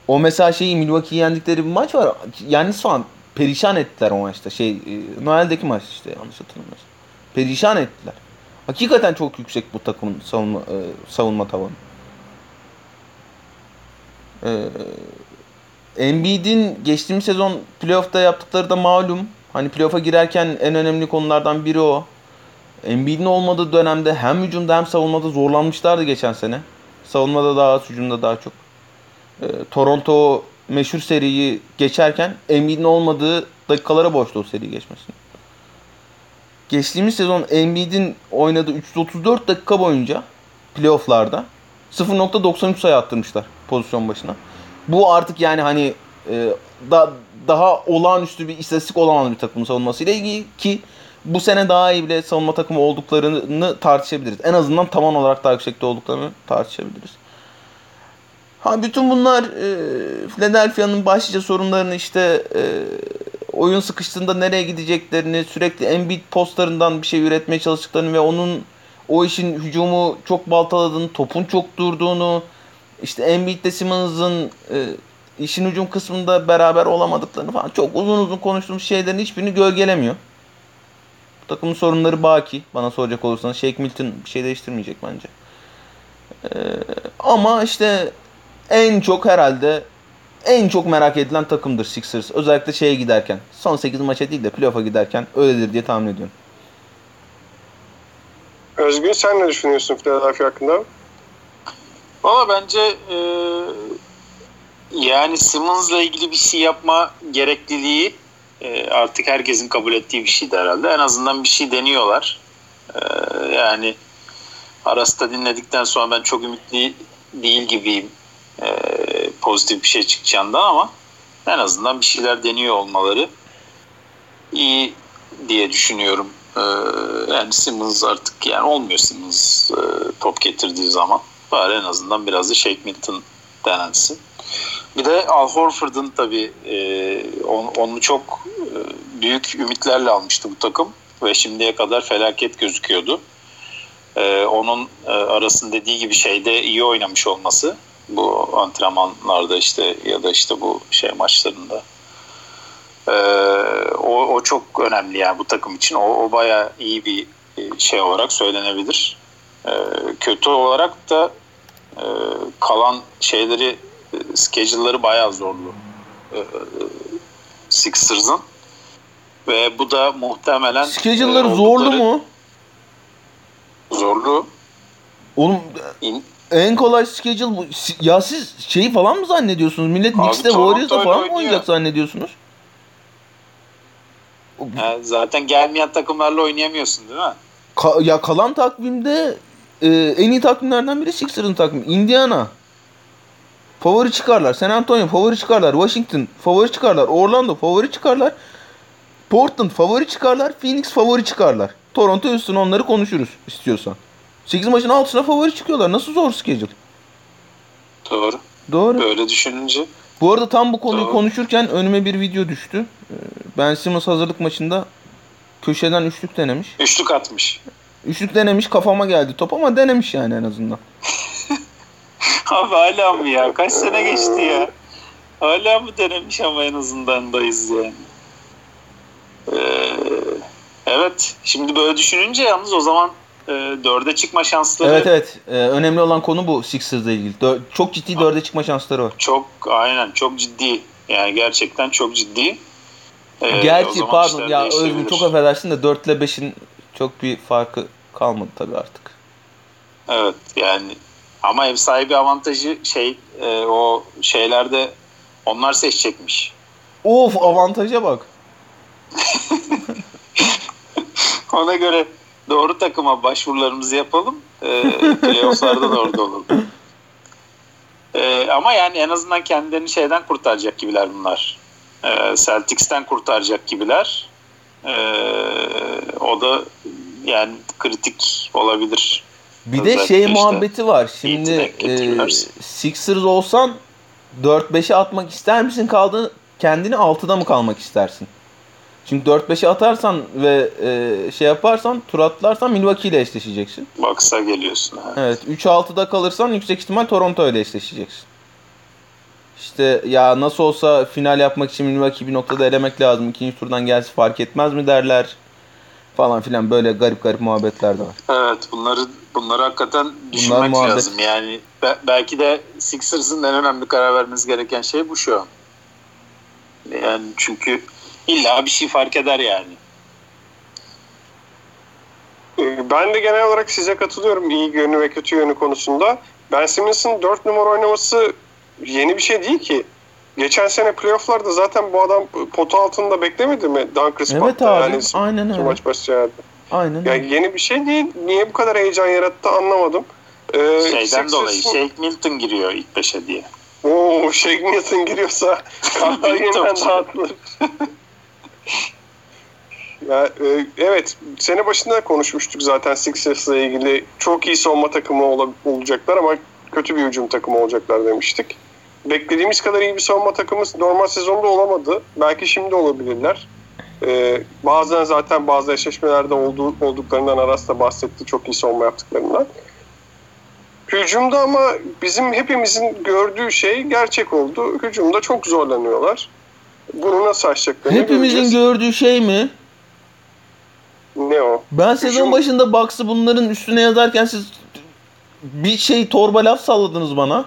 O mesela şeyi Milwaukee'yi yendikleri bir maç var. Yalnız falan perişan ettiler o maçta. Şey e, Noel'deki maç işte yanlış hatırlamıyorsam. Perişan ettiler. Hakikaten çok yüksek bu takımın savunma e, savunma tavanı. Ee, Embiid'in geçtiğimiz sezon playoff'ta yaptıkları da malum. Hani playoff'a girerken en önemli konulardan biri o. Embiid'in olmadığı dönemde hem hücumda hem savunmada zorlanmışlardı geçen sene. Savunmada daha az, hücumda daha çok. E, Toronto meşhur seriyi geçerken Embiid'in olmadığı dakikalara boştu o seriyi geçmesini. Geçtiğimiz sezon Embiid'in oynadığı 334 dakika boyunca playofflarda 0.93 sayı attırmışlar pozisyon başına. Bu artık yani hani e, da, daha olağanüstü bir istatistik olamaz bir takımın savunmasıyla ilgili ki bu sene daha iyi bile savunma takımı olduklarını tartışabiliriz. En azından tavan olarak daha yüksekte olduklarını tartışabiliriz. Ha bütün bunlar e, Philadelphia'nın başlıca sorunlarını işte e, oyun sıkıştığında nereye gideceklerini, sürekli Embiid postlarından bir şey üretmeye çalıştıklarını ve onun o işin hücumu çok baltaladığını, topun çok durduğunu, işte Embiid'le Simmons'ın e, işin hücum kısmında beraber olamadıklarını falan çok uzun uzun konuştuğumuz şeylerin hiçbirini gölgelemiyor. Bu takımın sorunları baki bana soracak olursanız. Shake Milton bir şey değiştirmeyecek bence. Ee, ama işte en çok herhalde en çok merak edilen takımdır Sixers. Özellikle şeye giderken. Son 8 maça değil de playoff'a giderken öyledir diye tahmin ediyorum. Özgün sen ne düşünüyorsun Philadelphia hakkında? Valla bence e, yani Simmons'la ilgili bir şey yapma gerekliliği e, artık herkesin kabul ettiği bir şeydi herhalde. En azından bir şey deniyorlar. E, yani Aras'ta dinledikten sonra ben çok ümitli değil gibiyim e, pozitif bir şey çıkacağından ama en azından bir şeyler deniyor olmaları iyi diye düşünüyorum. E, yani Simmons artık yani olmuyor Simmons top getirdiği zaman. Bari en azından biraz da Shake Milton denensin. Bir de Al Horford'un tabii e, onu, onu çok e, büyük ümitlerle almıştı bu takım ve şimdiye kadar felaket gözüküyordu. E, onun e, arasında dediği gibi şeyde iyi oynamış olması bu antrenmanlarda işte ya da işte bu şey maçlarında e, o, o çok önemli yani bu takım için o, o baya iyi bir şey olarak söylenebilir. E, kötü olarak da e, kalan şeyleri schedule'ları bayağı zorlu e, Sixers'ın. Ve bu da muhtemelen Schedule'ları e, zorlu mu? Zorlu. Oğlum İn, en kolay schedule bu. Ya siz şeyi falan mı zannediyorsunuz? Millet Knicks'te Warriors'da falan mı oynayacak zannediyorsunuz? Yani zaten gelmeyen takımlarla oynayamıyorsun değil mi? Ka- ya kalan takvimde e, en iyi takvimlerden biri Sixers'ın takvimi. Indiana. Favori çıkarlar. San Antonio favori çıkarlar. Washington favori çıkarlar. Orlando favori çıkarlar. Portland favori çıkarlar. Phoenix favori çıkarlar. Toronto üstüne onları konuşuruz istiyorsan. 8 maçın altına favori çıkıyorlar. Nasıl zor schedule? Doğru. Doğru. Böyle düşününce. Bu arada tam bu konuyu Doğru. konuşurken önüme bir video düştü. Ee, ben Simmons hazırlık maçında köşeden üçlük denemiş. Üçlük atmış. Üçlük denemiş kafama geldi top ama denemiş yani en azından. Abi hala mı ya? Kaç sene geçti ya? Hala mı denemiş ama en azından dayız yani. Ee, evet. Şimdi böyle düşününce yalnız o zaman e, dörde çıkma şansları... Evet evet. Ee, önemli olan konu bu Sixers'la ilgili. Dör, çok ciddi dörde çıkma şansları var. Çok aynen çok ciddi. Yani gerçekten çok ciddi. Ee, Gerçi pardon ya Özgün çok affedersin de 4 ile 5'in çok bir farkı kalmadı tabii artık. Evet yani ama ev sahibi avantajı şey e, o şeylerde onlar seçecekmiş. Of avantaja bak. Ona göre doğru takıma başvurularımızı yapalım. E, playoff'larda da orada olalım. E, ama yani en azından kendilerini şeyden kurtaracak gibiler bunlar. E, Celtics'ten kurtaracak gibiler. E, o da yani kritik olabilir. Bir de şey işte, muhabbeti var. Şimdi e, Sixers olsan 4-5'e atmak ister misin kaldı kendini 6'da mı kalmak istersin? Çünkü 4-5'e atarsan ve e, şey yaparsan tur atlarsan Milwaukee ile eşleşeceksin. Baksa geliyorsun. Evet. evet 3-6'da kalırsan yüksek ihtimal Toronto ile eşleşeceksin. İşte ya nasıl olsa final yapmak için Milwaukee bir noktada elemek lazım. İkinci turdan gelse fark etmez mi derler falan filan böyle garip garip muhabbetler de var. Evet bunları bunları hakikaten düşünmek Bunlar lazım. Yani be, belki de Sixers'ın en önemli karar vermesi gereken şey bu şu an. Yani çünkü illa bir şey fark eder yani. Ee, ben de genel olarak size katılıyorum iyi yönü ve kötü yönü konusunda. Ben Simmons'ın 4 numara oynaması yeni bir şey değil ki. Geçen sene playofflarda zaten bu adam potu altında beklemedi mi? Dunkers evet abi yani aynen öyle. Maç başlayadı. Aynen yani öyle. Yeni bir şey değil. Niye bu kadar heyecan yarattı anlamadım. Ee, Şeyden dolayı Shake Milton giriyor ilk beşe diye. Oo Shagneyton giriyorsa kartlar yeniden dağıtılır. ya, e, evet sene başında konuşmuştuk zaten Sixers'la ilgili çok iyi savunma takımı ol- olacaklar ama kötü bir hücum takımı olacaklar demiştik. Beklediğimiz kadar iyi bir savunma takımı normal sezonda olamadı. Belki şimdi olabilirler. Ee, bazen zaten bazı eşleşmelerde olduğu, olduklarından Aras da bahsetti çok iyi savunma yaptıklarından. Hücumda ama bizim hepimizin gördüğü şey gerçek oldu. Hücumda çok zorlanıyorlar. Bunu nasıl aşacaklarını Hepimizin göreceğiz. gördüğü şey mi? ne o? Ben sezon Hücum- başında Bucks'ı bunların üstüne yazarken siz bir şey torba laf salladınız bana.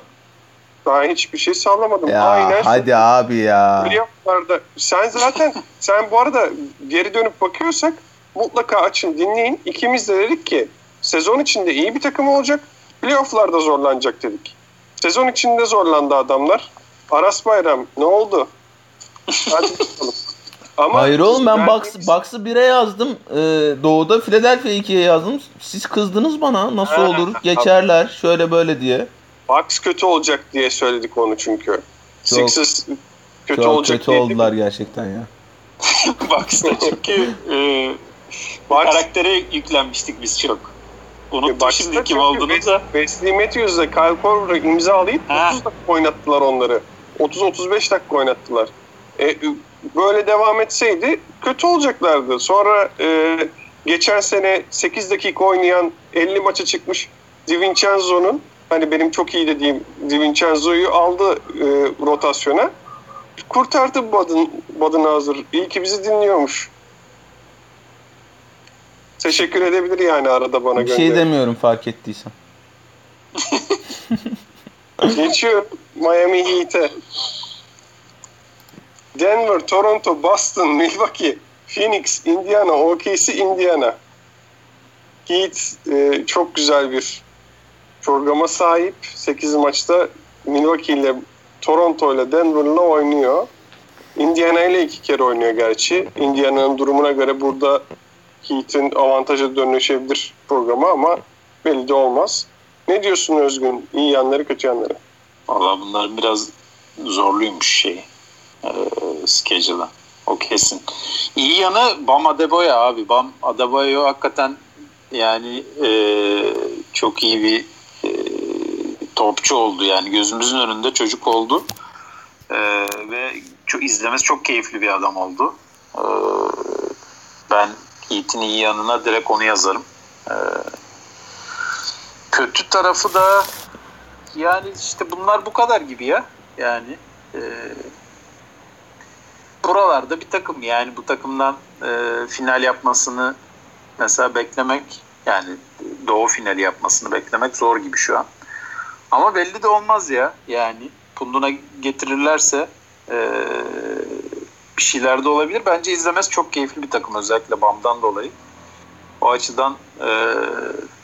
Ben hiçbir şey sallamadım. Ya Aynen. hadi abi ya. Playoff'larda sen zaten sen bu arada geri dönüp bakıyorsak mutlaka açın dinleyin. İkimiz de dedik ki sezon içinde iyi bir takım olacak. Playoff'larda zorlanacak dedik. Sezon içinde zorlandı adamlar. Aras Bayram ne oldu? Hadi bakalım. Ama Hayır oğlum ben verdiğimiz- Bucks'ı 1'e yazdım. Ee, doğu'da Philadelphia 2'ye yazdım. Siz kızdınız bana. Nasıl olur? Geçerler. Şöyle böyle diye. Bucks kötü olacak diye söyledik onu çünkü. Çok- Sixers kötü Çok olacak kötü diye oldular gerçekten ya. Bucks'ta çünkü e, Bucks- karaktere yüklenmiştik biz çok. Unuttum Bucks'ta şimdi kim olduğunu da. Wesley Matthews'la Kyle Korver'ı imzalayıp Ha. 30 dakika oynattılar onları. 30-35 dakika oynattılar. E, böyle devam etseydi kötü olacaklardı. Sonra e, geçen sene 8 dakika oynayan 50 maça çıkmış DiVincenzo'nun hani benim çok iyi dediğim DiVincenzo'yu aldı e, rotasyona. Kurtardı Badın, Badın hazır. İyi ki bizi dinliyormuş. Teşekkür edebilir yani arada bana Bir şey demiyorum fark ettiysen. Geçiyorum Miami Heat'e. Denver, Toronto, Boston, Milwaukee, Phoenix, Indiana, OKC, Indiana. Heat e, çok güzel bir programa sahip. 8 maçta Milwaukee ile Toronto ile Denver'la oynuyor. Indiana ile iki kere oynuyor gerçi. Indiana'nın durumuna göre burada Heat'in avantaja dönüşebilir programa ama belli de olmaz. Ne diyorsun Özgün? İyi yanları kötü yanları. Valla bunların biraz zorluymuş şey. E, schedule'ı. O kesin. İyi yanı Bam Adebayo abi. Bam Adebayo hakikaten yani e, çok iyi bir topçu oldu yani gözümüzün önünde çocuk oldu E, ve çok izlemesi çok keyifli bir adam oldu. E, ben Yiğit'in iyi yanına direkt onu yazarım. E, kötü tarafı da yani işte bunlar bu kadar gibi ya. Yani e, buralarda bir takım yani bu takımdan e, final yapmasını mesela beklemek yani doğu finali yapmasını beklemek zor gibi şu an. Ama belli de olmaz ya. Yani punduna getirirlerse e, bir şeyler de olabilir. Bence izlemesi çok keyifli bir takım özellikle BAM'dan dolayı. O açıdan e,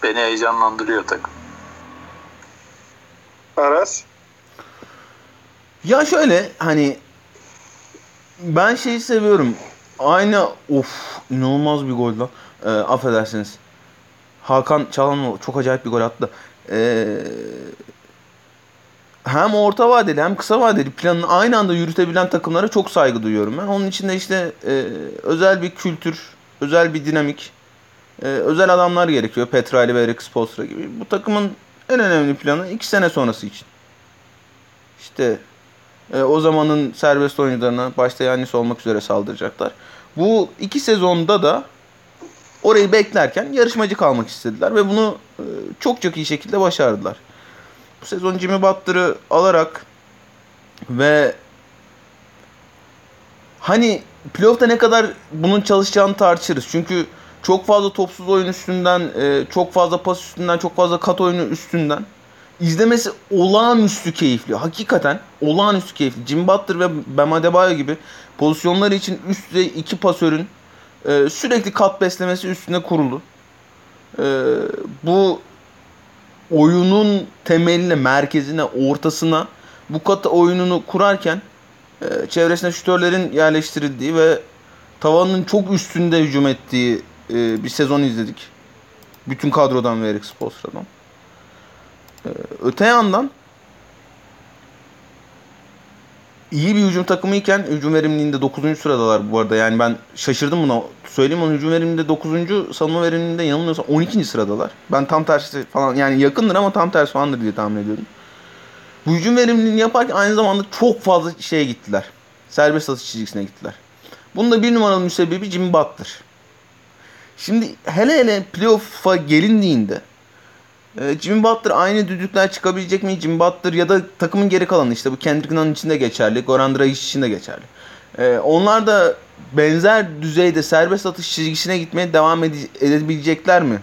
beni heyecanlandırıyor takım. Aras? Ya şöyle hani ben şeyi seviyorum. Aynı of inanılmaz bir gol lan. Ee, affedersiniz. Hakan Çalhanoğlu çok acayip bir gol attı. Ee, hem orta vadeli hem kısa vadeli planını aynı anda yürütebilen takımlara çok saygı duyuyorum ben. Onun içinde işte e, özel bir kültür, özel bir dinamik, e, özel adamlar gerekiyor. Petrali ve Eric Spoelstra gibi. Bu takımın en önemli planı iki sene sonrası için. İşte e, o zamanın serbest oyuncularına başta Yannis olmak üzere saldıracaklar. Bu iki sezonda da orayı beklerken yarışmacı kalmak istediler ve bunu e, çok çok iyi şekilde başardılar. Bu sezon Jimmy Butler'ı alarak ve hani playoff'ta ne kadar bunun çalışacağını tartışırız. Çünkü çok fazla topsuz oyun üstünden, e, çok fazla pas üstünden, çok fazla kat oyunu üstünden izlemesi olağanüstü keyifli. Hakikaten olağanüstü keyifli. Jimmy Butler ve Bam Adebayo gibi pozisyonları için üst düzey iki pasörün e, sürekli kat beslemesi üstüne kurulu. E, bu oyunun temeline, merkezine, ortasına bu kat oyununu kurarken e, çevresine şütörlerin yerleştirildiği ve tavanın çok üstünde hücum ettiği e, bir sezon izledik. Bütün kadrodan ve Eric Spoelstra'dan. Ee, öte yandan iyi bir hücum takımıyken hücum verimliliğinde 9. sıradalar bu arada. Yani ben şaşırdım buna. Söyleyeyim onu hücum verimliliğinde 9. savunma verimliliğinde yanılmıyorsam 12. sıradalar. Ben tam tersi falan yani yakındır ama tam tersi falandır diye tahmin ediyorum. Bu hücum verimliliğini yaparken aynı zamanda çok fazla şeye gittiler. Serbest atış çizgisine gittiler. Bunun da bir numaralı müsebbibi Jimmy Butler. Şimdi hele hele playoff'a gelindiğinde e, Jimmy Butler aynı düdükler çıkabilecek mi? Jimmy Butler ya da takımın geri kalanı işte bu Kendrick Nunn için de geçerli. Goran Dragic için de geçerli. E, onlar da benzer düzeyde serbest atış çizgisine gitmeye devam ede- edebilecekler mi?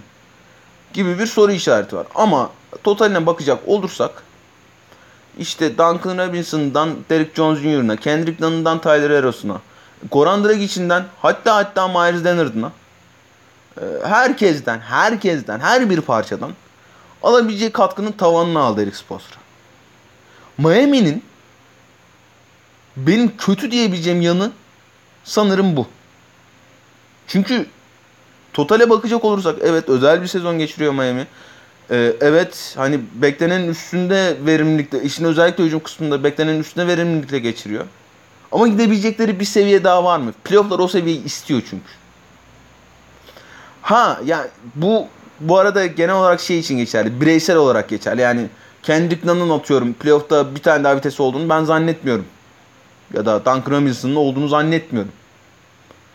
Gibi bir soru işareti var. Ama totaline bakacak olursak işte Duncan Robinson'dan Derrick Jones Jr.'na, Kendrick Nunn'dan Tyler Eros'una, Goran Dragic'inden hatta hatta Myers Leonard'ına e, herkesten, herkesten, her bir parçadan alabileceği katkının tavanını aldı Eric Spoelstra. Miami'nin benim kötü diyebileceğim yanı sanırım bu. Çünkü totale bakacak olursak evet özel bir sezon geçiriyor Miami. Ee, evet hani beklenenin üstünde verimlilikle, işin özellikle hücum kısmında beklenenin üstünde verimlilikle geçiriyor. Ama gidebilecekleri bir seviye daha var mı? Playoff'lar o seviyeyi istiyor çünkü. Ha ya bu bu arada genel olarak şey için geçerli. Bireysel olarak geçerli. Yani Kendrick Nunn'ın atıyorum playoff'ta bir tane daha vitesi olduğunu ben zannetmiyorum. Ya da Duncan Robinson'ın olduğunu zannetmiyorum.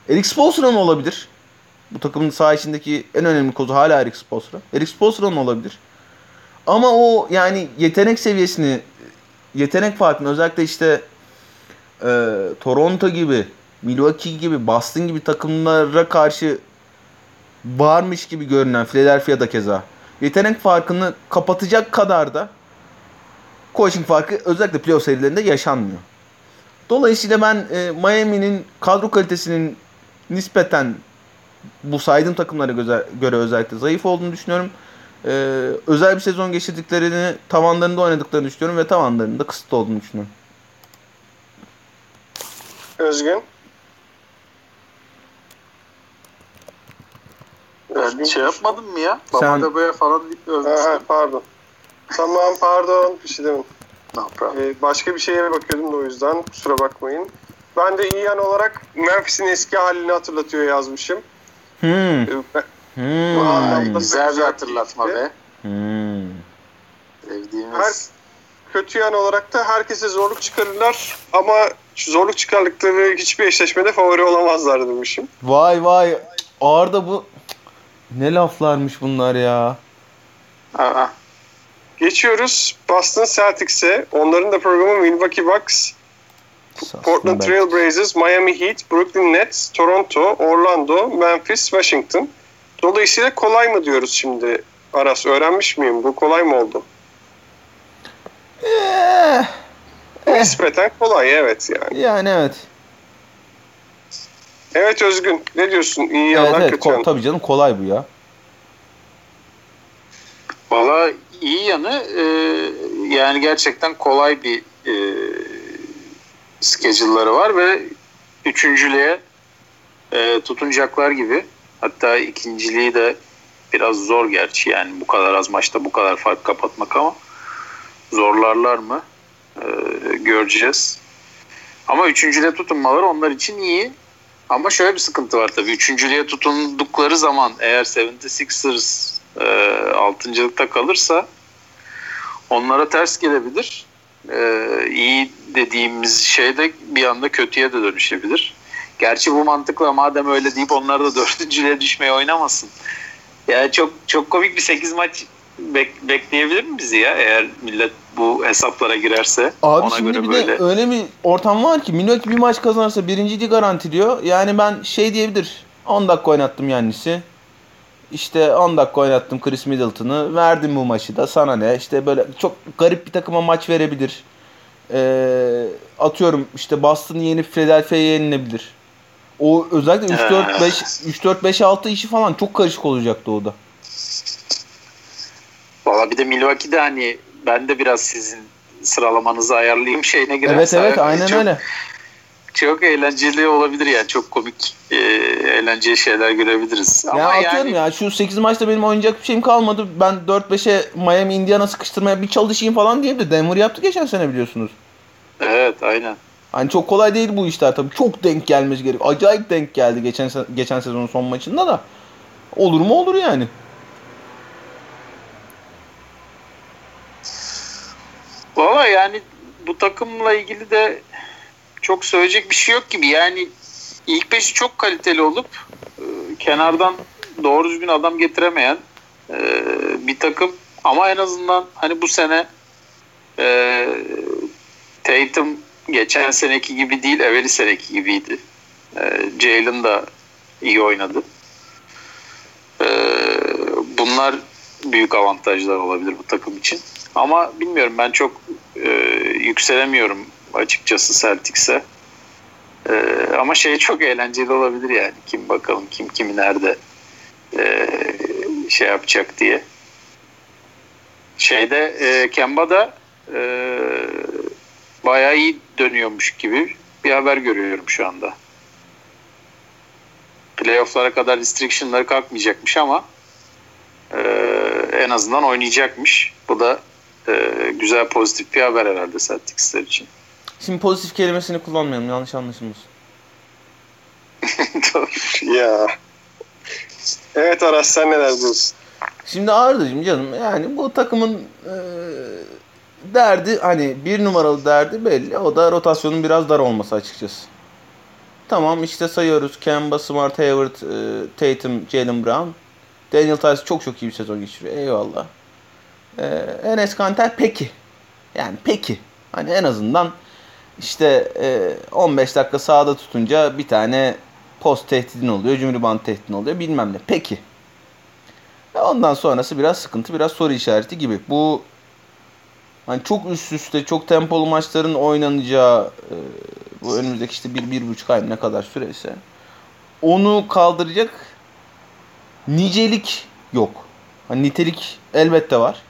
Eric Spoelstra'nın olabilir. Bu takımın saha içindeki en önemli kozu hala Eric Spoelstra. Eric Spoelstra'nın olabilir. Ama o yani yetenek seviyesini, yetenek farkını özellikle işte e, Toronto gibi, Milwaukee gibi, Boston gibi takımlara karşı varmış gibi görünen Philadelphia'da keza yetenek farkını kapatacak kadar da coaching farkı özellikle playoff serilerinde yaşanmıyor. Dolayısıyla ben e, Miami'nin kadro kalitesinin nispeten bu saydığım takımlara göze, göre özellikle zayıf olduğunu düşünüyorum. Ee, özel bir sezon geçirdiklerini, tavanlarında oynadıklarını düşünüyorum ve tavanlarında kısıtlı olduğunu düşünüyorum. Özgün. Ben şey yapmadım mı ya? Sen- Babada böyle falan övmüştüm. pardon. Tamam pardon. Bir şey demedim. No problem. Ee, başka bir şeye bakıyordum da o yüzden kusura bakmayın. Ben de iyi yan olarak Memphis'in eski halini hatırlatıyor yazmışım. Hmm. Ee, ben- Hmm. Güzel bir hatırlatma be. Hmm. Sevdiğimiz. Her kötü yan olarak da herkese zorluk çıkarırlar ama şu zorluk çıkardıkları hiçbir eşleşmede favori olamazlar demişim. Vay vay. Arda bu ne laflarmış bunlar ya. Aa, Geçiyoruz Boston Celtics'e. Onların da programı Milwaukee Bucks, Portland Trail Blazers, Miami Heat, Brooklyn Nets, Toronto, Orlando, Memphis, Washington. Dolayısıyla kolay mı diyoruz şimdi Aras? Öğrenmiş miyim? Bu kolay mı oldu? Eh, Nispeten kolay evet yani. yani evet. Evet Özgün ne diyorsun? İyi Evet, yanlar evet. kötü Ko- yanlar. tabii canım kolay bu ya. Valla iyi yanı e, yani gerçekten kolay bir e, schedule'ları var ve üçüncülüğe e, tutunacaklar gibi. Hatta ikinciliği de biraz zor gerçi yani bu kadar az maçta bu kadar fark kapatmak ama zorlarlar mı E, göreceğiz. Ama üçüncülüğe tutunmaları onlar için iyi. Ama şöyle bir sıkıntı var tabii. Üçüncülüğe tutundukları zaman eğer 76ers e, altıncılıkta kalırsa onlara ters gelebilir. E, iyi dediğimiz şey de bir anda kötüye de dönüşebilir. Gerçi bu mantıkla madem öyle deyip onlar da dördüncülüğe düşmeye oynamasın. Yani çok çok komik bir 8 maç bek- bekleyebilir mi bizi ya eğer millet bu hesaplara girerse Abi ona şimdi göre bir böyle de öyle bir ortam var ki Milwaukee bir maç kazanırsa birinciliği garantiliyor. Yani ben şey diyebilir. 10 dakika oynattım Yannis'i. İşte 10 dakika oynattım Chris Middleton'ı. Verdim bu maçı da sana ne? İşte böyle çok garip bir takıma maç verebilir. Ee, atıyorum işte Boston'ı yenip Philadelphia'ya yenilebilir. O özellikle 3 4 5 3 4 5 6 işi falan çok karışık olacaktı o da. Valla bir de Milwaukee'de hani ben de biraz sizin sıralamanızı ayarlayayım şeyine girerse. Evet evet aynen çok, öyle. Çok eğlenceli olabilir yani çok komik e, eğlenceli şeyler görebiliriz. Ya Ama atıyorum yani ya şu 8 maçta benim oynayacak bir şeyim kalmadı. Ben 4-5'e Miami Indiana sıkıştırmaya bir çalışayım falan diye de Denver yaptı geçen sene biliyorsunuz. evet aynen. Hani çok kolay değil bu işler tabii. Çok denk gelmesi gerek. Acayip denk geldi geçen geçen sezonun son maçında da. Olur mu olur yani. Valla yani bu takımla ilgili de çok söyleyecek bir şey yok gibi. Yani ilk beşi çok kaliteli olup e, kenardan doğru düzgün adam getiremeyen e, bir takım ama en azından hani bu sene e, Tatum geçen seneki gibi değil evveli seneki gibiydi. E, Jalen da iyi oynadı. E, bunlar büyük avantajlar olabilir bu takım için. Ama bilmiyorum ben çok e, yükselemiyorum açıkçası Celtics'e. E, ama şey çok eğlenceli olabilir yani. Kim bakalım kim kimi nerede e, şey yapacak diye. Şeyde e, Kemba da e, bayağı iyi dönüyormuş gibi bir haber görüyorum şu anda. Playoff'lara kadar restriction'ları kalkmayacakmış ama e, en azından oynayacakmış. Bu da e, güzel pozitif bir haber herhalde Celtics'ler için. Şimdi pozitif kelimesini kullanmayalım yanlış anlaşılmasın. ya. Evet Aras sen neler diyorsun? Şimdi Arda'cığım canım yani bu takımın e, derdi hani bir numaralı derdi belli. O da rotasyonun biraz dar olması açıkçası. Tamam işte sayıyoruz. Kemba, Smart, Hayward, e, Tatum, Jalen Brown. Daniel Tice çok çok iyi bir sezon geçiriyor. Eyvallah. E, Enes Kanter peki. Yani peki. Hani en azından işte e, 15 dakika sahada tutunca bir tane post tehdidin oluyor. Cumhurbaşkanı band tehdidin oluyor. Bilmem ne. Peki. Ve ondan sonrası biraz sıkıntı, biraz soru işareti gibi. Bu hani çok üst üste, çok tempolu maçların oynanacağı e, bu önümüzdeki işte bir, bir buçuk ay ne kadar süreyse onu kaldıracak nicelik yok. Hani nitelik elbette var.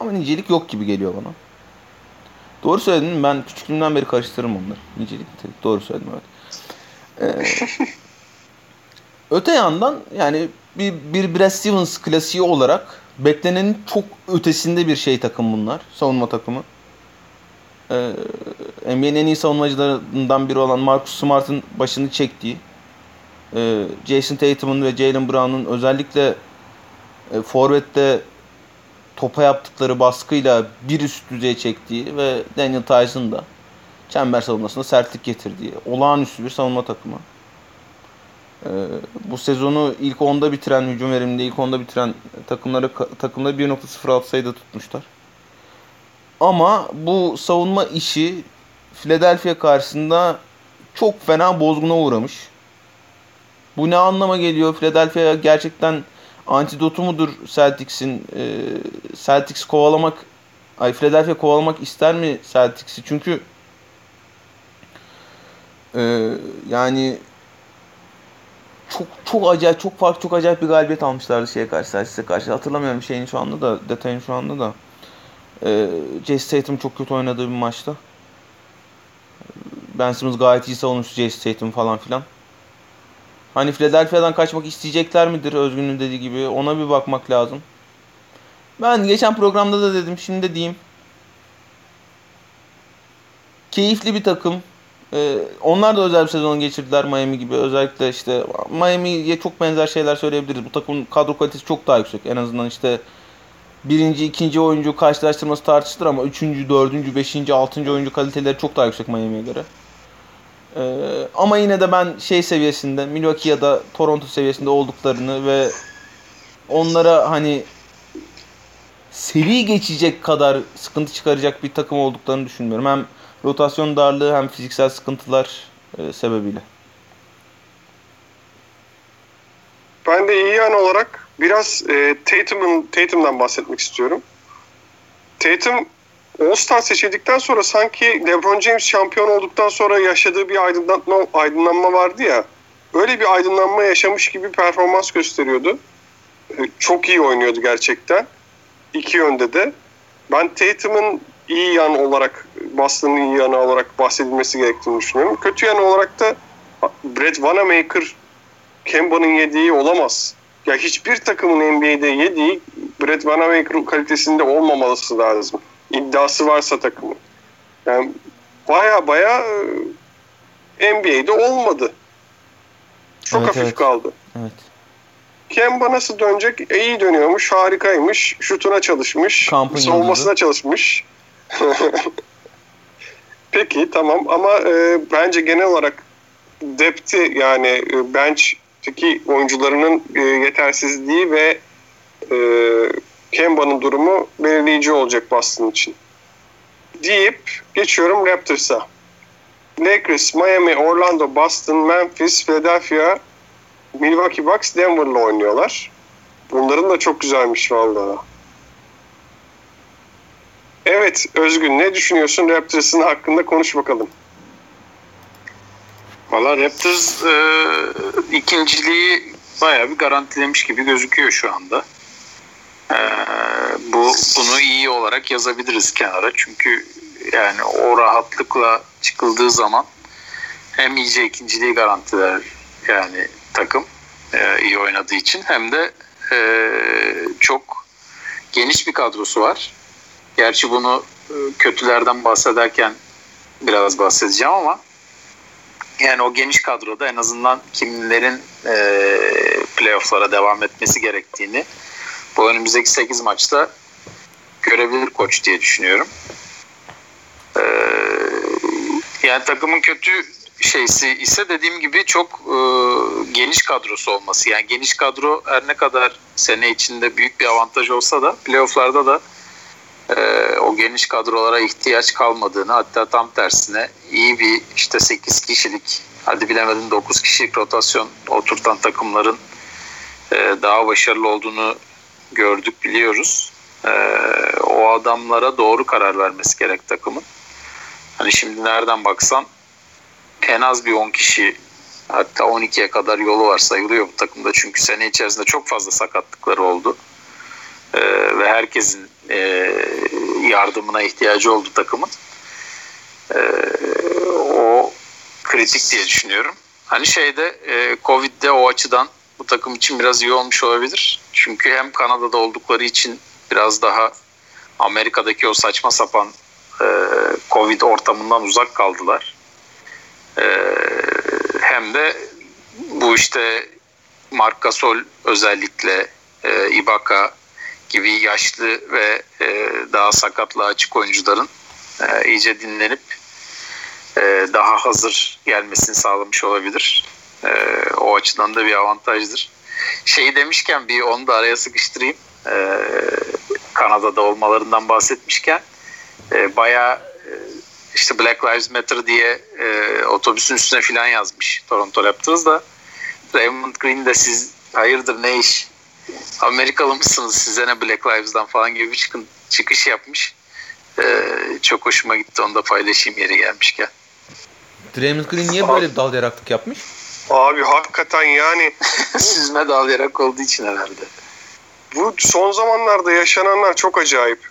Ama nicelik yok gibi geliyor bana. Doğru söyledin Ben küçüklüğümden beri karıştırırım onları. Nicelik, nitelik. Doğru söyledim evet. Ee, öte yandan yani bir, bir Brad Stevens klasiği olarak beklenenin çok ötesinde bir şey takım bunlar. Savunma takımı. Ee, NBA'nin en iyi savunmacılarından biri olan Marcus Smart'ın başını çektiği e, Jason Tatum'un ve Jalen Brown'un özellikle e, Forvet'te topa yaptıkları baskıyla bir üst düzeye çektiği ve Daniel Tyson da çember savunmasında sertlik getirdiği olağanüstü bir savunma takımı. Ee, bu sezonu ilk onda bitiren, hücum veriminde ilk onda bitiren takımları takımları 1.06 sayıda tutmuşlar. Ama bu savunma işi Philadelphia karşısında çok fena bozguna uğramış. Bu ne anlama geliyor? Philadelphia gerçekten antidotu mudur Celtics'in? Ee, Celtics kovalamak, ay Philadelphia kovalamak ister mi Celtics'i? Çünkü e, yani çok çok acayip çok farklı çok acayip bir galibiyet almışlardı şeye karşı size karşı hatırlamıyorum şeyin şu anda da detayın şu anda da ee, Jace Tatum çok kötü oynadığı bir maçta Ben Simmons gayet iyi savunmuş Jace Tatum falan filan Hani Philadelphia'dan kaçmak isteyecekler midir Özgün'ün dediği gibi ona bir bakmak lazım. Ben geçen programda da dedim şimdi de diyeyim. Keyifli bir takım. Ee, onlar da özel bir sezon geçirdiler Miami gibi. Özellikle işte Miami'ye çok benzer şeyler söyleyebiliriz. Bu takımın kadro kalitesi çok daha yüksek. En azından işte birinci, ikinci oyuncu karşılaştırması tartışılır ama üçüncü, dördüncü, beşinci, altıncı oyuncu kaliteleri çok daha yüksek Miami'ye göre. Ee, ama yine de ben şey seviyesinde Milwaukee ya da Toronto seviyesinde olduklarını ve onlara hani seri geçecek kadar sıkıntı çıkaracak bir takım olduklarını düşünmüyorum. Hem rotasyon darlığı hem fiziksel sıkıntılar e, sebebiyle. Ben de iyi yan olarak biraz e, Tatum'un Tatum'dan bahsetmek istiyorum. Tatum All-Star seçildikten sonra sanki LeBron James şampiyon olduktan sonra yaşadığı bir aydınlanma, aydınlanma vardı ya. Öyle bir aydınlanma yaşamış gibi performans gösteriyordu. E, çok iyi oynuyordu gerçekten. İki yönde de. Ben Tatum'un iyi yan olarak, Boston'ın iyi yanı olarak bahsedilmesi gerektiğini düşünüyorum. Kötü yan olarak da Brett Vanamaker Kemba'nın yediği olamaz. Ya hiçbir takımın NBA'de yediği Brett Vanamaker kalitesinde olmaması lazım iddiası varsa takımın. Yani baya baya NBA'de olmadı. Çok Evet, hafif evet. kaldı. Evet. Kemba nasıl dönecek? E, iyi dönüyormuş, harikaymış. Şutuna çalışmış, Kampın savunmasına yıldızı. çalışmış. Peki tamam ama e, bence genel olarak depth'i yani e, bench'teki oyuncularının e, yetersizliği ve e, Kemba'nın durumu belirleyici olacak Boston için. Deyip geçiyorum Raptors'a. Lakers, Miami, Orlando, Boston, Memphis, Philadelphia, Milwaukee Bucks Denver'la oynuyorlar. Bunların da çok güzelmiş vallahi. Evet Özgün ne düşünüyorsun Raptors'ın hakkında konuş bakalım. Valla Raptors e, ikinciliği bayağı bir garantilemiş gibi gözüküyor şu anda. E, bu bunu iyi olarak yazabiliriz kenara. Çünkü yani o rahatlıkla çıkıldığı zaman hem iyice ikinciliği garantiler yani takım e, iyi oynadığı için hem de e, çok geniş bir kadrosu var. Gerçi bunu e, kötülerden bahsederken biraz bahsedeceğim ama yani o geniş kadroda en azından kimlerin e, playofflara devam etmesi gerektiğini bu önümüzdeki 8 maçta görebilir koç diye düşünüyorum. E, yani takımın kötü şeysi ise dediğim gibi çok e, geniş kadrosu olması. Yani geniş kadro her ne kadar sene içinde büyük bir avantaj olsa da playofflarda da e, o geniş kadrolara ihtiyaç kalmadığını hatta tam tersine iyi bir işte 8 kişilik hadi bilemedin 9 kişilik rotasyon oturtan takımların e, daha başarılı olduğunu gördük biliyoruz. E, o adamlara doğru karar vermesi gerek takımın. Hani şimdi nereden baksan en az bir 10 kişi hatta 12'ye kadar yolu var sayılıyor bu takımda. Çünkü sene içerisinde çok fazla sakatlıkları oldu. Ee, ve herkesin e, yardımına ihtiyacı oldu takımın. Ee, o kritik diye düşünüyorum. Hani şeyde e, Covid'de o açıdan bu takım için biraz iyi olmuş olabilir. Çünkü hem Kanada'da oldukları için biraz daha Amerika'daki o saçma sapan e, Covid ortamından uzak kaldılar. E, hem de bu işte Marc Gasol özellikle e, Ibaka gibi yaşlı ve e, daha sakatlığa açık oyuncuların e, iyice dinlenip e, daha hazır gelmesini sağlamış olabilir. E, o açıdan da bir avantajdır. Şeyi demişken bir onu da araya sıkıştırayım. E, Kanada'da olmalarından bahsetmişken e, bayağı e, işte Black Lives Matter diye e, otobüsün üstüne filan yazmış Toronto Raptors da. Raymond Green de siz hayırdır ne iş Amerikalı mısınız size ne Black Lives'dan falan gibi bir çıkın, çıkış yapmış. Ee, çok hoşuma gitti onu da paylaşayım yeri gelmişken. Draymond Green niye böyle bir dal yaraklık yapmış? Abi hakikaten yani Süzme dalayarak olduğu için herhalde. bu son zamanlarda yaşananlar çok acayip.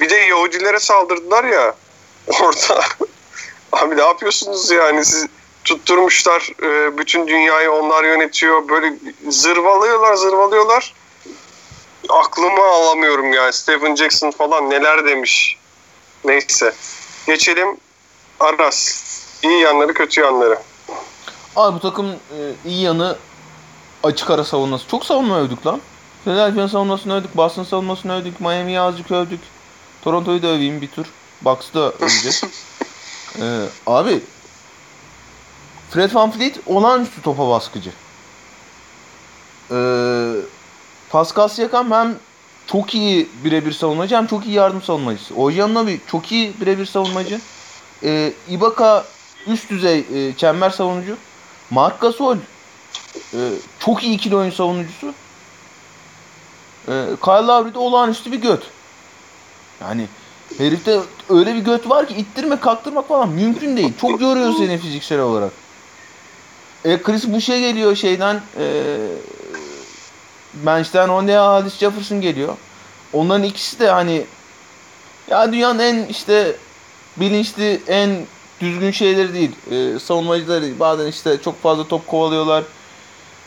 Bir de Yahudilere saldırdılar ya orada. Abi ne yapıyorsunuz yani siz tutturmuşlar e, bütün dünyayı onlar yönetiyor. Böyle zırvalıyorlar zırvalıyorlar. Aklımı alamıyorum yani Stephen Jackson falan neler demiş. Neyse. Geçelim Aras. İyi yanları kötü yanları. Abi bu takım e, iyi yanı açık ara savunması. Çok savunma övdük lan. Philadelphia savunmasını övdük, Boston savunmasını övdük, Miami'yi azıcık övdük. Toronto'yu da öveyim bir tur. Bucks'ı da öveceğiz. Ee, abi Fred VanVleet olağanüstü topa baskıcı. Ee, Pascal Siakam hem çok iyi birebir savunmacı hem çok iyi yardım savunmacısı. Ojannobi çok iyi birebir savunmacı. Ee, Ibaka üst düzey e, çember savunucu. Marc Gasol e, çok iyi ikili oyun savunucusu. E, Kyle Lowry de olağanüstü bir göt. Yani herifte öyle bir göt var ki ittirme kaktırmak falan mümkün değil. Çok yoruyor seni fiziksel olarak. E, Chris Boucher geliyor şeyden e, bench'ten Rondé Hollis Jefferson geliyor. Onların ikisi de hani ya dünyanın en işte bilinçli en düzgün şeyleri değil. E, savunmacıları. Bazen işte çok fazla top kovalıyorlar.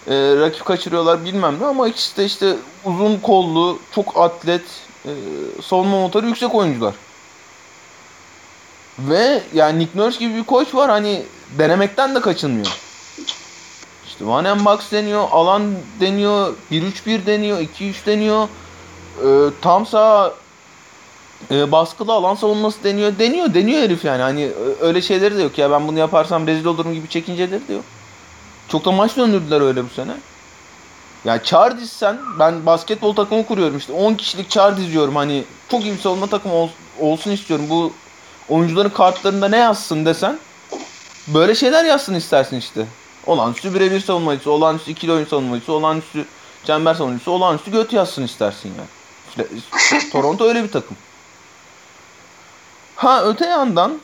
E, rakip kaçırıyorlar bilmem ne ama ikisi de işte uzun kollu, çok atlet, e, savunma motoru yüksek oyuncular. Ve yani Nick Nurse gibi bir koç var hani denemekten de kaçınmıyor. İşte one and box deniyor, alan deniyor, 1-3-1 deniyor, 2-3 deniyor. Ee, tam sağ e, baskılı alan savunması deniyor. Deniyor, deniyor herif yani. Hani öyle şeyleri de yok ya ben bunu yaparsam rezil olurum gibi çekinceleri de yok. Çok da maç döndürdüler öyle bu sene. Ya çağır dizsen ben basketbol takımı kuruyorum işte 10 kişilik çağır diziyorum hani çok iyi bir savunma takımı ol, olsun istiyorum. Bu oyuncuların kartlarında ne yazsın desen böyle şeyler yazsın istersin işte. Olağanüstü birebir savunmacısı, olağanüstü ikili oyun savunmacısı, olağanüstü çember savunmacısı, olağanüstü göt yazsın istersin yani. Toronto öyle bir takım. Ha öte yandan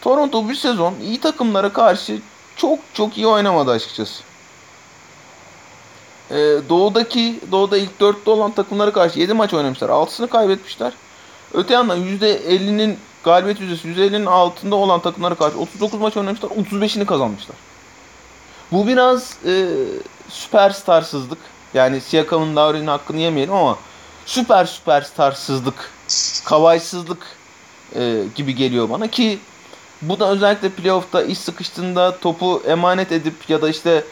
Toronto bir sezon iyi takımlara karşı çok çok iyi oynamadı açıkçası. Ee, doğudaki, doğuda ilk dörtte olan takımlara karşı 7 maç oynamışlar. 6'sını kaybetmişler. Öte yandan %50'nin galibiyet yüzdesi %50'nin altında olan takımlara karşı 39 maç oynamışlar. 35'ini kazanmışlar. Bu biraz e, süperstarsızlık. Yani Siakam'ın Lowry'nin hakkını yemeyelim ama süper süperstarsızlık, kavaysızlık e, gibi geliyor bana ki bu da özellikle playoff'ta iş sıkıştığında topu emanet edip ya da işte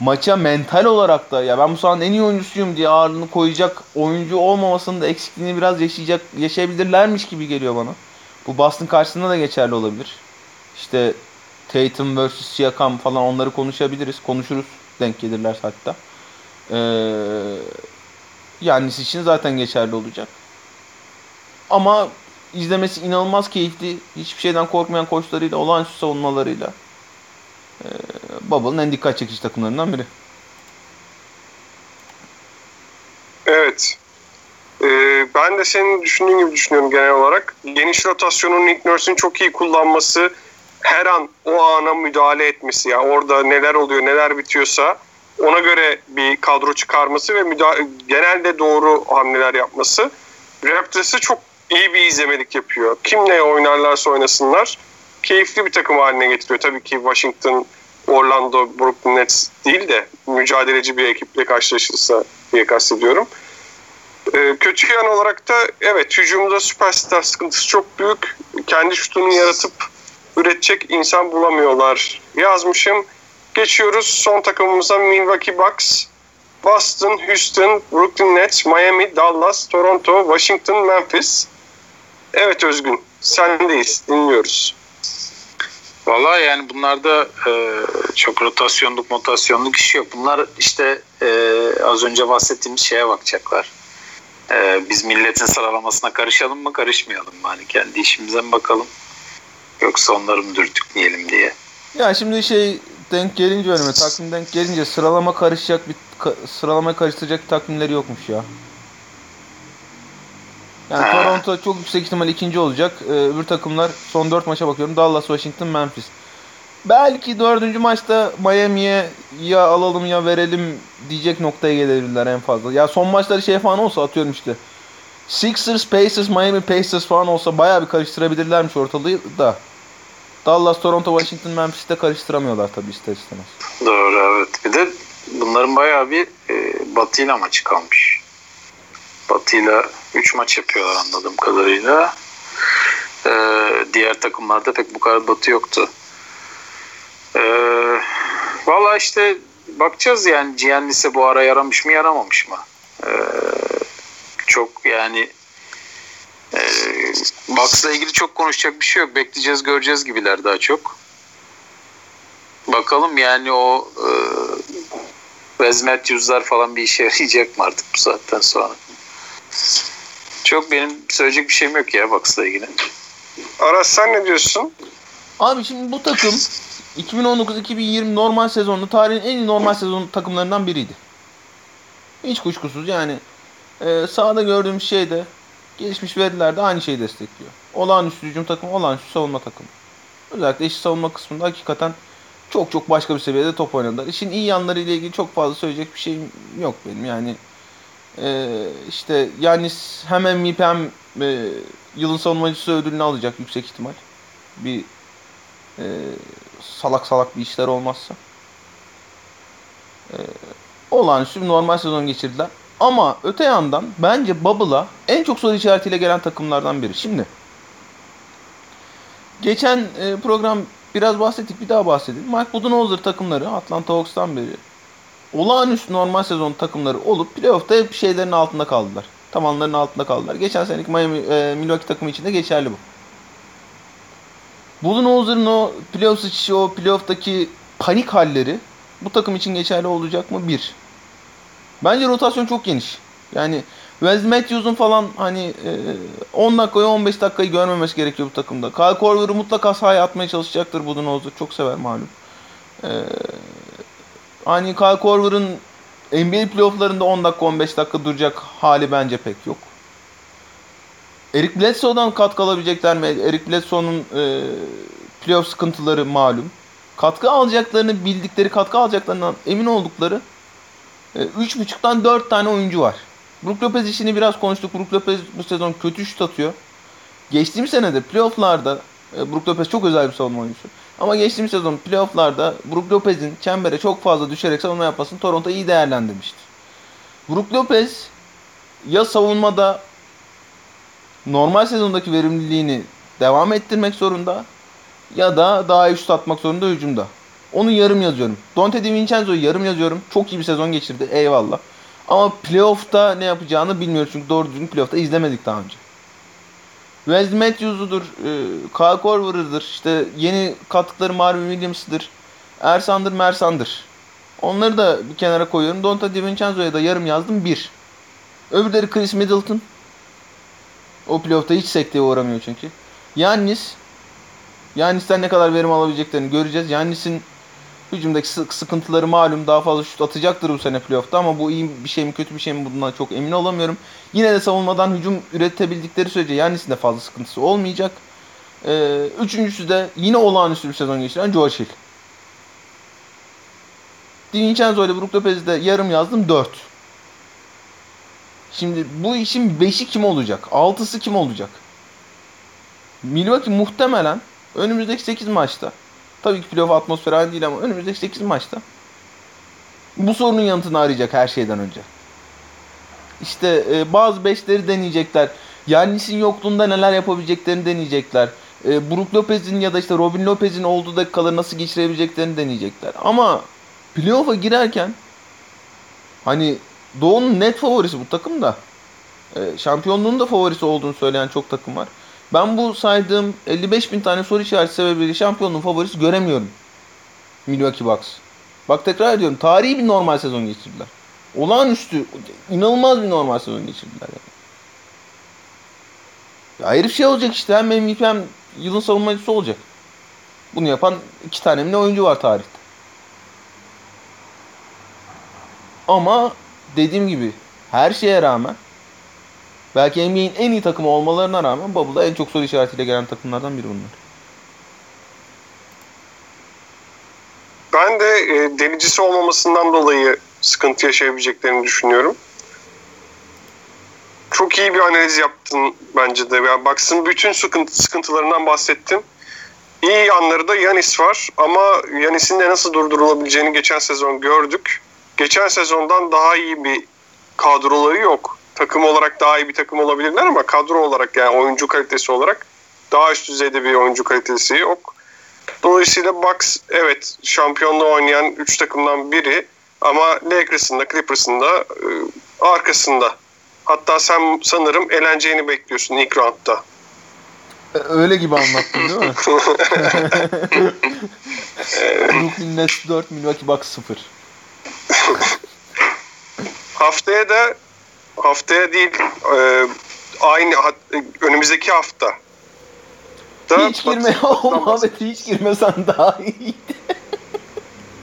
maça mental olarak da ya ben bu sahanın en iyi oyuncusuyum diye ağırlığını koyacak oyuncu olmamasının da eksikliğini biraz yaşayacak yaşayabilirlermiş gibi geliyor bana. Bu Boston karşısında da geçerli olabilir. İşte Tatum vs. Siakam falan onları konuşabiliriz. Konuşuruz denk gelirler hatta. Ee, Yannis için zaten geçerli olacak. Ama izlemesi inanılmaz keyifli. Hiçbir şeyden korkmayan koçlarıyla, olağanüstü savunmalarıyla. Ee, Bubble'ın en dikkat çekici takımlarından biri. Evet. Ee, ben de senin düşündüğün gibi düşünüyorum genel olarak. Geniş rotasyonun Nick Nurse'ün çok iyi kullanması, her an o ana müdahale etmesi, yani orada neler oluyor, neler bitiyorsa ona göre bir kadro çıkarması ve müdahale, genelde doğru hamleler yapması Raptors'ı çok iyi bir izlemelik yapıyor. Kim ne oynarlarsa oynasınlar keyifli bir takım haline getiriyor. Tabii ki Washington, Orlando, Brooklyn Nets değil de mücadeleci bir ekiple karşılaşırsa diye kastediyorum. Ee, kötü yan olarak da evet hücumda süperstar sıkıntısı çok büyük. Kendi şutunu yaratıp üretecek insan bulamıyorlar yazmışım. Geçiyoruz son takımımıza Milwaukee Bucks, Boston, Houston, Brooklyn Nets, Miami, Dallas, Toronto, Washington, Memphis. Evet Özgün, sendeyiz, dinliyoruz. Valla yani bunlarda e, çok rotasyonluk motasyonluk işi yok. Bunlar işte e, az önce bahsettiğimiz şeye bakacaklar. E, biz milletin sıralamasına karışalım mı karışmayalım mı? Hani kendi işimize mi bakalım? Yoksa onları mı dürtükleyelim diye. Ya şimdi şey denk gelince önüme takvim denk gelince sıralama karışacak bir ka, sıralama karıştıracak takvimleri yokmuş ya. Yani ha. Toronto çok yüksek ihtimal ikinci olacak. Ee, öbür takımlar son dört maça bakıyorum. Dallas, Washington, Memphis. Belki dördüncü maçta Miami'ye ya alalım ya verelim diyecek noktaya gelebilirler en fazla. Ya son maçları şey falan olsa atıyorum işte. Sixers, Pacers, Miami Pacers falan olsa bayağı bir karıştırabilirlermiş ortalığı da. Dallas, Toronto, Washington, Memphis'te karıştıramıyorlar tabii ister istemez. Doğru evet. Bir de bunların bayağı bir e, batıyla maçı kalmış. Batı'yla 3 maç yapıyorlar anladığım kadarıyla. Ee, diğer takımlarda pek bu kadar batı yoktu. Ee, Valla işte bakacağız yani Giannis'e bu ara yaramış mı yaramamış mı? Ee, çok yani e, Bucks'la ilgili çok konuşacak bir şey yok. Bekleyeceğiz göreceğiz gibiler daha çok. Bakalım yani o e, Wes Matthews'lar falan bir işe yarayacak mı artık bu saatten sonra? Çok benim söyleyecek bir şeyim yok ya Bucks'la ilgili. Aras sen ne diyorsun? Abi şimdi bu takım 2019-2020 normal sezonunda tarihin en iyi normal sezon takımlarından biriydi. Hiç kuşkusuz yani e, sahada gördüğümüz şey de gelişmiş veriler de aynı şeyi destekliyor. Olağanüstü hücum takımı, olağanüstü savunma takımı. Özellikle eşit savunma kısmında hakikaten çok çok başka bir seviyede top oynadılar. İşin iyi yanları ile ilgili çok fazla söyleyecek bir şeyim yok benim. Yani e, işte yani hem MVP hem e, yılın savunmacısı ödülünü alacak yüksek ihtimal. Bir e, salak salak bir işler olmazsa. E, olağanüstü normal sezon geçirdiler. Ama öte yandan bence Bubble'a en çok soru işaretiyle gelen takımlardan biri. Şimdi geçen e, program biraz bahsettik bir daha bahsedelim. Mike Budenholzer takımları Atlanta Hawks'tan beri olağanüstü normal sezon takımları olup playoff'ta hep şeylerin altında kaldılar. Tavanların altında kaldılar. Geçen seneki Miami, e, Milwaukee takımı için de geçerli bu. Budenholzer'ın o playoff sıçışı, o playoff'taki panik halleri bu takım için geçerli olacak mı? Bir. Bence rotasyon çok geniş. Yani Wes Matthews'un falan hani e, 10 dakikayı 15 dakikayı görmemesi gerekiyor bu takımda. Kyle Korver'ı mutlaka sahaya atmaya çalışacaktır Budenholzer. Çok sever malum. E, hani Kyle Korver'ın NBA playofflarında 10 dakika 15 dakika duracak hali bence pek yok. Eric Bledsoe'dan katkı alabilecekler mi? Eric Bledsoe'nun e, playoff sıkıntıları malum. Katkı alacaklarını bildikleri, katkı alacaklarından emin oldukları e, 3.5'tan 4 tane oyuncu var. Brook Lopez işini biraz konuştuk. Brook Lopez bu sezon kötü şut atıyor. Geçtiğimiz senede playofflarda e, Brook Lopez çok özel bir savunma oyuncusu. Ama geçtiğimiz sezon playofflarda Brook Lopez'in çembere çok fazla düşerek savunma yapmasını Toronto iyi değerlendirmişti. Brook Lopez ya savunmada normal sezondaki verimliliğini devam ettirmek zorunda ya da daha iyi şut atmak zorunda hücumda. Onu yarım yazıyorum. Dante DiVincenzo'yu yarım yazıyorum. Çok iyi bir sezon geçirdi. Eyvallah. Ama playoff'ta ne yapacağını bilmiyoruz. Çünkü doğru düzgün playoff'ta izlemedik daha önce. Wes Matthews'udur, e, Kyle Korver'ıdır, işte yeni kattıkları Marvin Williams'dır, Ersan'dır, Mersan'dır. Onları da bir kenara koyuyorum. Donta DiVincenzo'ya da yarım yazdım. Bir. Öbürleri Chris Middleton. O playoff'ta hiç sekteye uğramıyor çünkü. Yannis. Yannis'ten ne kadar verim alabileceklerini göreceğiz. Yannis'in hücumdaki sıkıntıları malum. Daha fazla şut atacaktır bu sene playoff'ta ama bu iyi bir şey mi kötü bir şey mi bundan çok emin olamıyorum. Yine de savunmadan hücum üretebildikleri sürece Yannis'in de fazla sıkıntısı olmayacak. Ee, üçüncüsü de yine olağanüstü bir sezon geçiren Joe Hill. DiVincenzo ile Brook Lopez'i yarım yazdım 4. Şimdi bu işin 5'i kim olacak? 6'sı kim olacak? Milwaukee muhtemelen önümüzdeki 8 maçta tabii ki playoff atmosferi aynı değil ama önümüzdeki 8 maçta bu sorunun yanıtını arayacak her şeyden önce. İşte e, bazı beşleri deneyecekler. Yannis'in yokluğunda neler yapabileceklerini deneyecekler. E, Brook Lopez'in ya da işte Robin Lopez'in olduğu dakikaları nasıl geçirebileceklerini deneyecekler. Ama playoff'a girerken hani Doğu'nun net favorisi bu takım da. E, şampiyonluğun da favorisi olduğunu söyleyen çok takım var. Ben bu saydığım 55 bin tane soru işareti sebebiyle şampiyonluğun favorisi göremiyorum. Milwaukee Bucks. Bak tekrar ediyorum. Tarihi bir normal sezon geçirdiler. Olağanüstü, inanılmaz bir normal sezon geçirdiler. Yani. Ya herif şey olacak işte hem MVP hem yılın savunmacısı olacak. Bunu yapan iki tane mi oyuncu var tarihte. Ama dediğim gibi her şeye rağmen belki NBA'in en iyi takımı olmalarına rağmen Bubble'da en çok soru işaretiyle gelen takımlardan biri bunlar. Ben de e, delicisi olmamasından dolayı sıkıntı yaşayabileceklerini düşünüyorum. Çok iyi bir analiz yaptın bence de. Yani Bucks'ın bütün sıkıntı, sıkıntılarından bahsettin. İyi yanları da Yanis var ama Yanis'in de nasıl durdurulabileceğini geçen sezon gördük. Geçen sezondan daha iyi bir kadroları yok. Takım olarak daha iyi bir takım olabilirler ama kadro olarak yani oyuncu kalitesi olarak daha üst düzeyde bir oyuncu kalitesi yok. Dolayısıyla Bucks evet şampiyonluğu oynayan 3 takımdan biri ama Lakers'ın da Clippers'ın da e, arkasında. Hatta sen sanırım eleneceğini bekliyorsun ilk roundda. Öyle gibi anlattın değil mi? Brooklyn Nets 4, Milwaukee Bucks 0. haftaya da haftaya değil e, aynı önümüzdeki hafta da hiç girme o muhabbeti hiç girmesen daha iyiydi.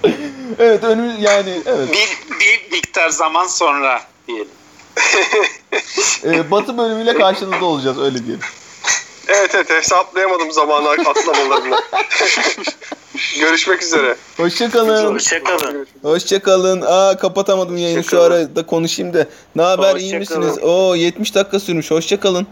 evet önümüz yani evet. Bir, bir miktar zaman sonra diyelim. ee, batı bölümüyle karşınızda olacağız öyle diyelim. Evet evet hesaplayamadım zamanı atlamalarını. Görüşmek üzere. Hoşçakalın. Hoşçakalın. Hoşçakalın. Aa kapatamadım yayını şu arada konuşayım da. Ne haber iyi misiniz? Oo 70 dakika sürmüş. Hoşçakalın.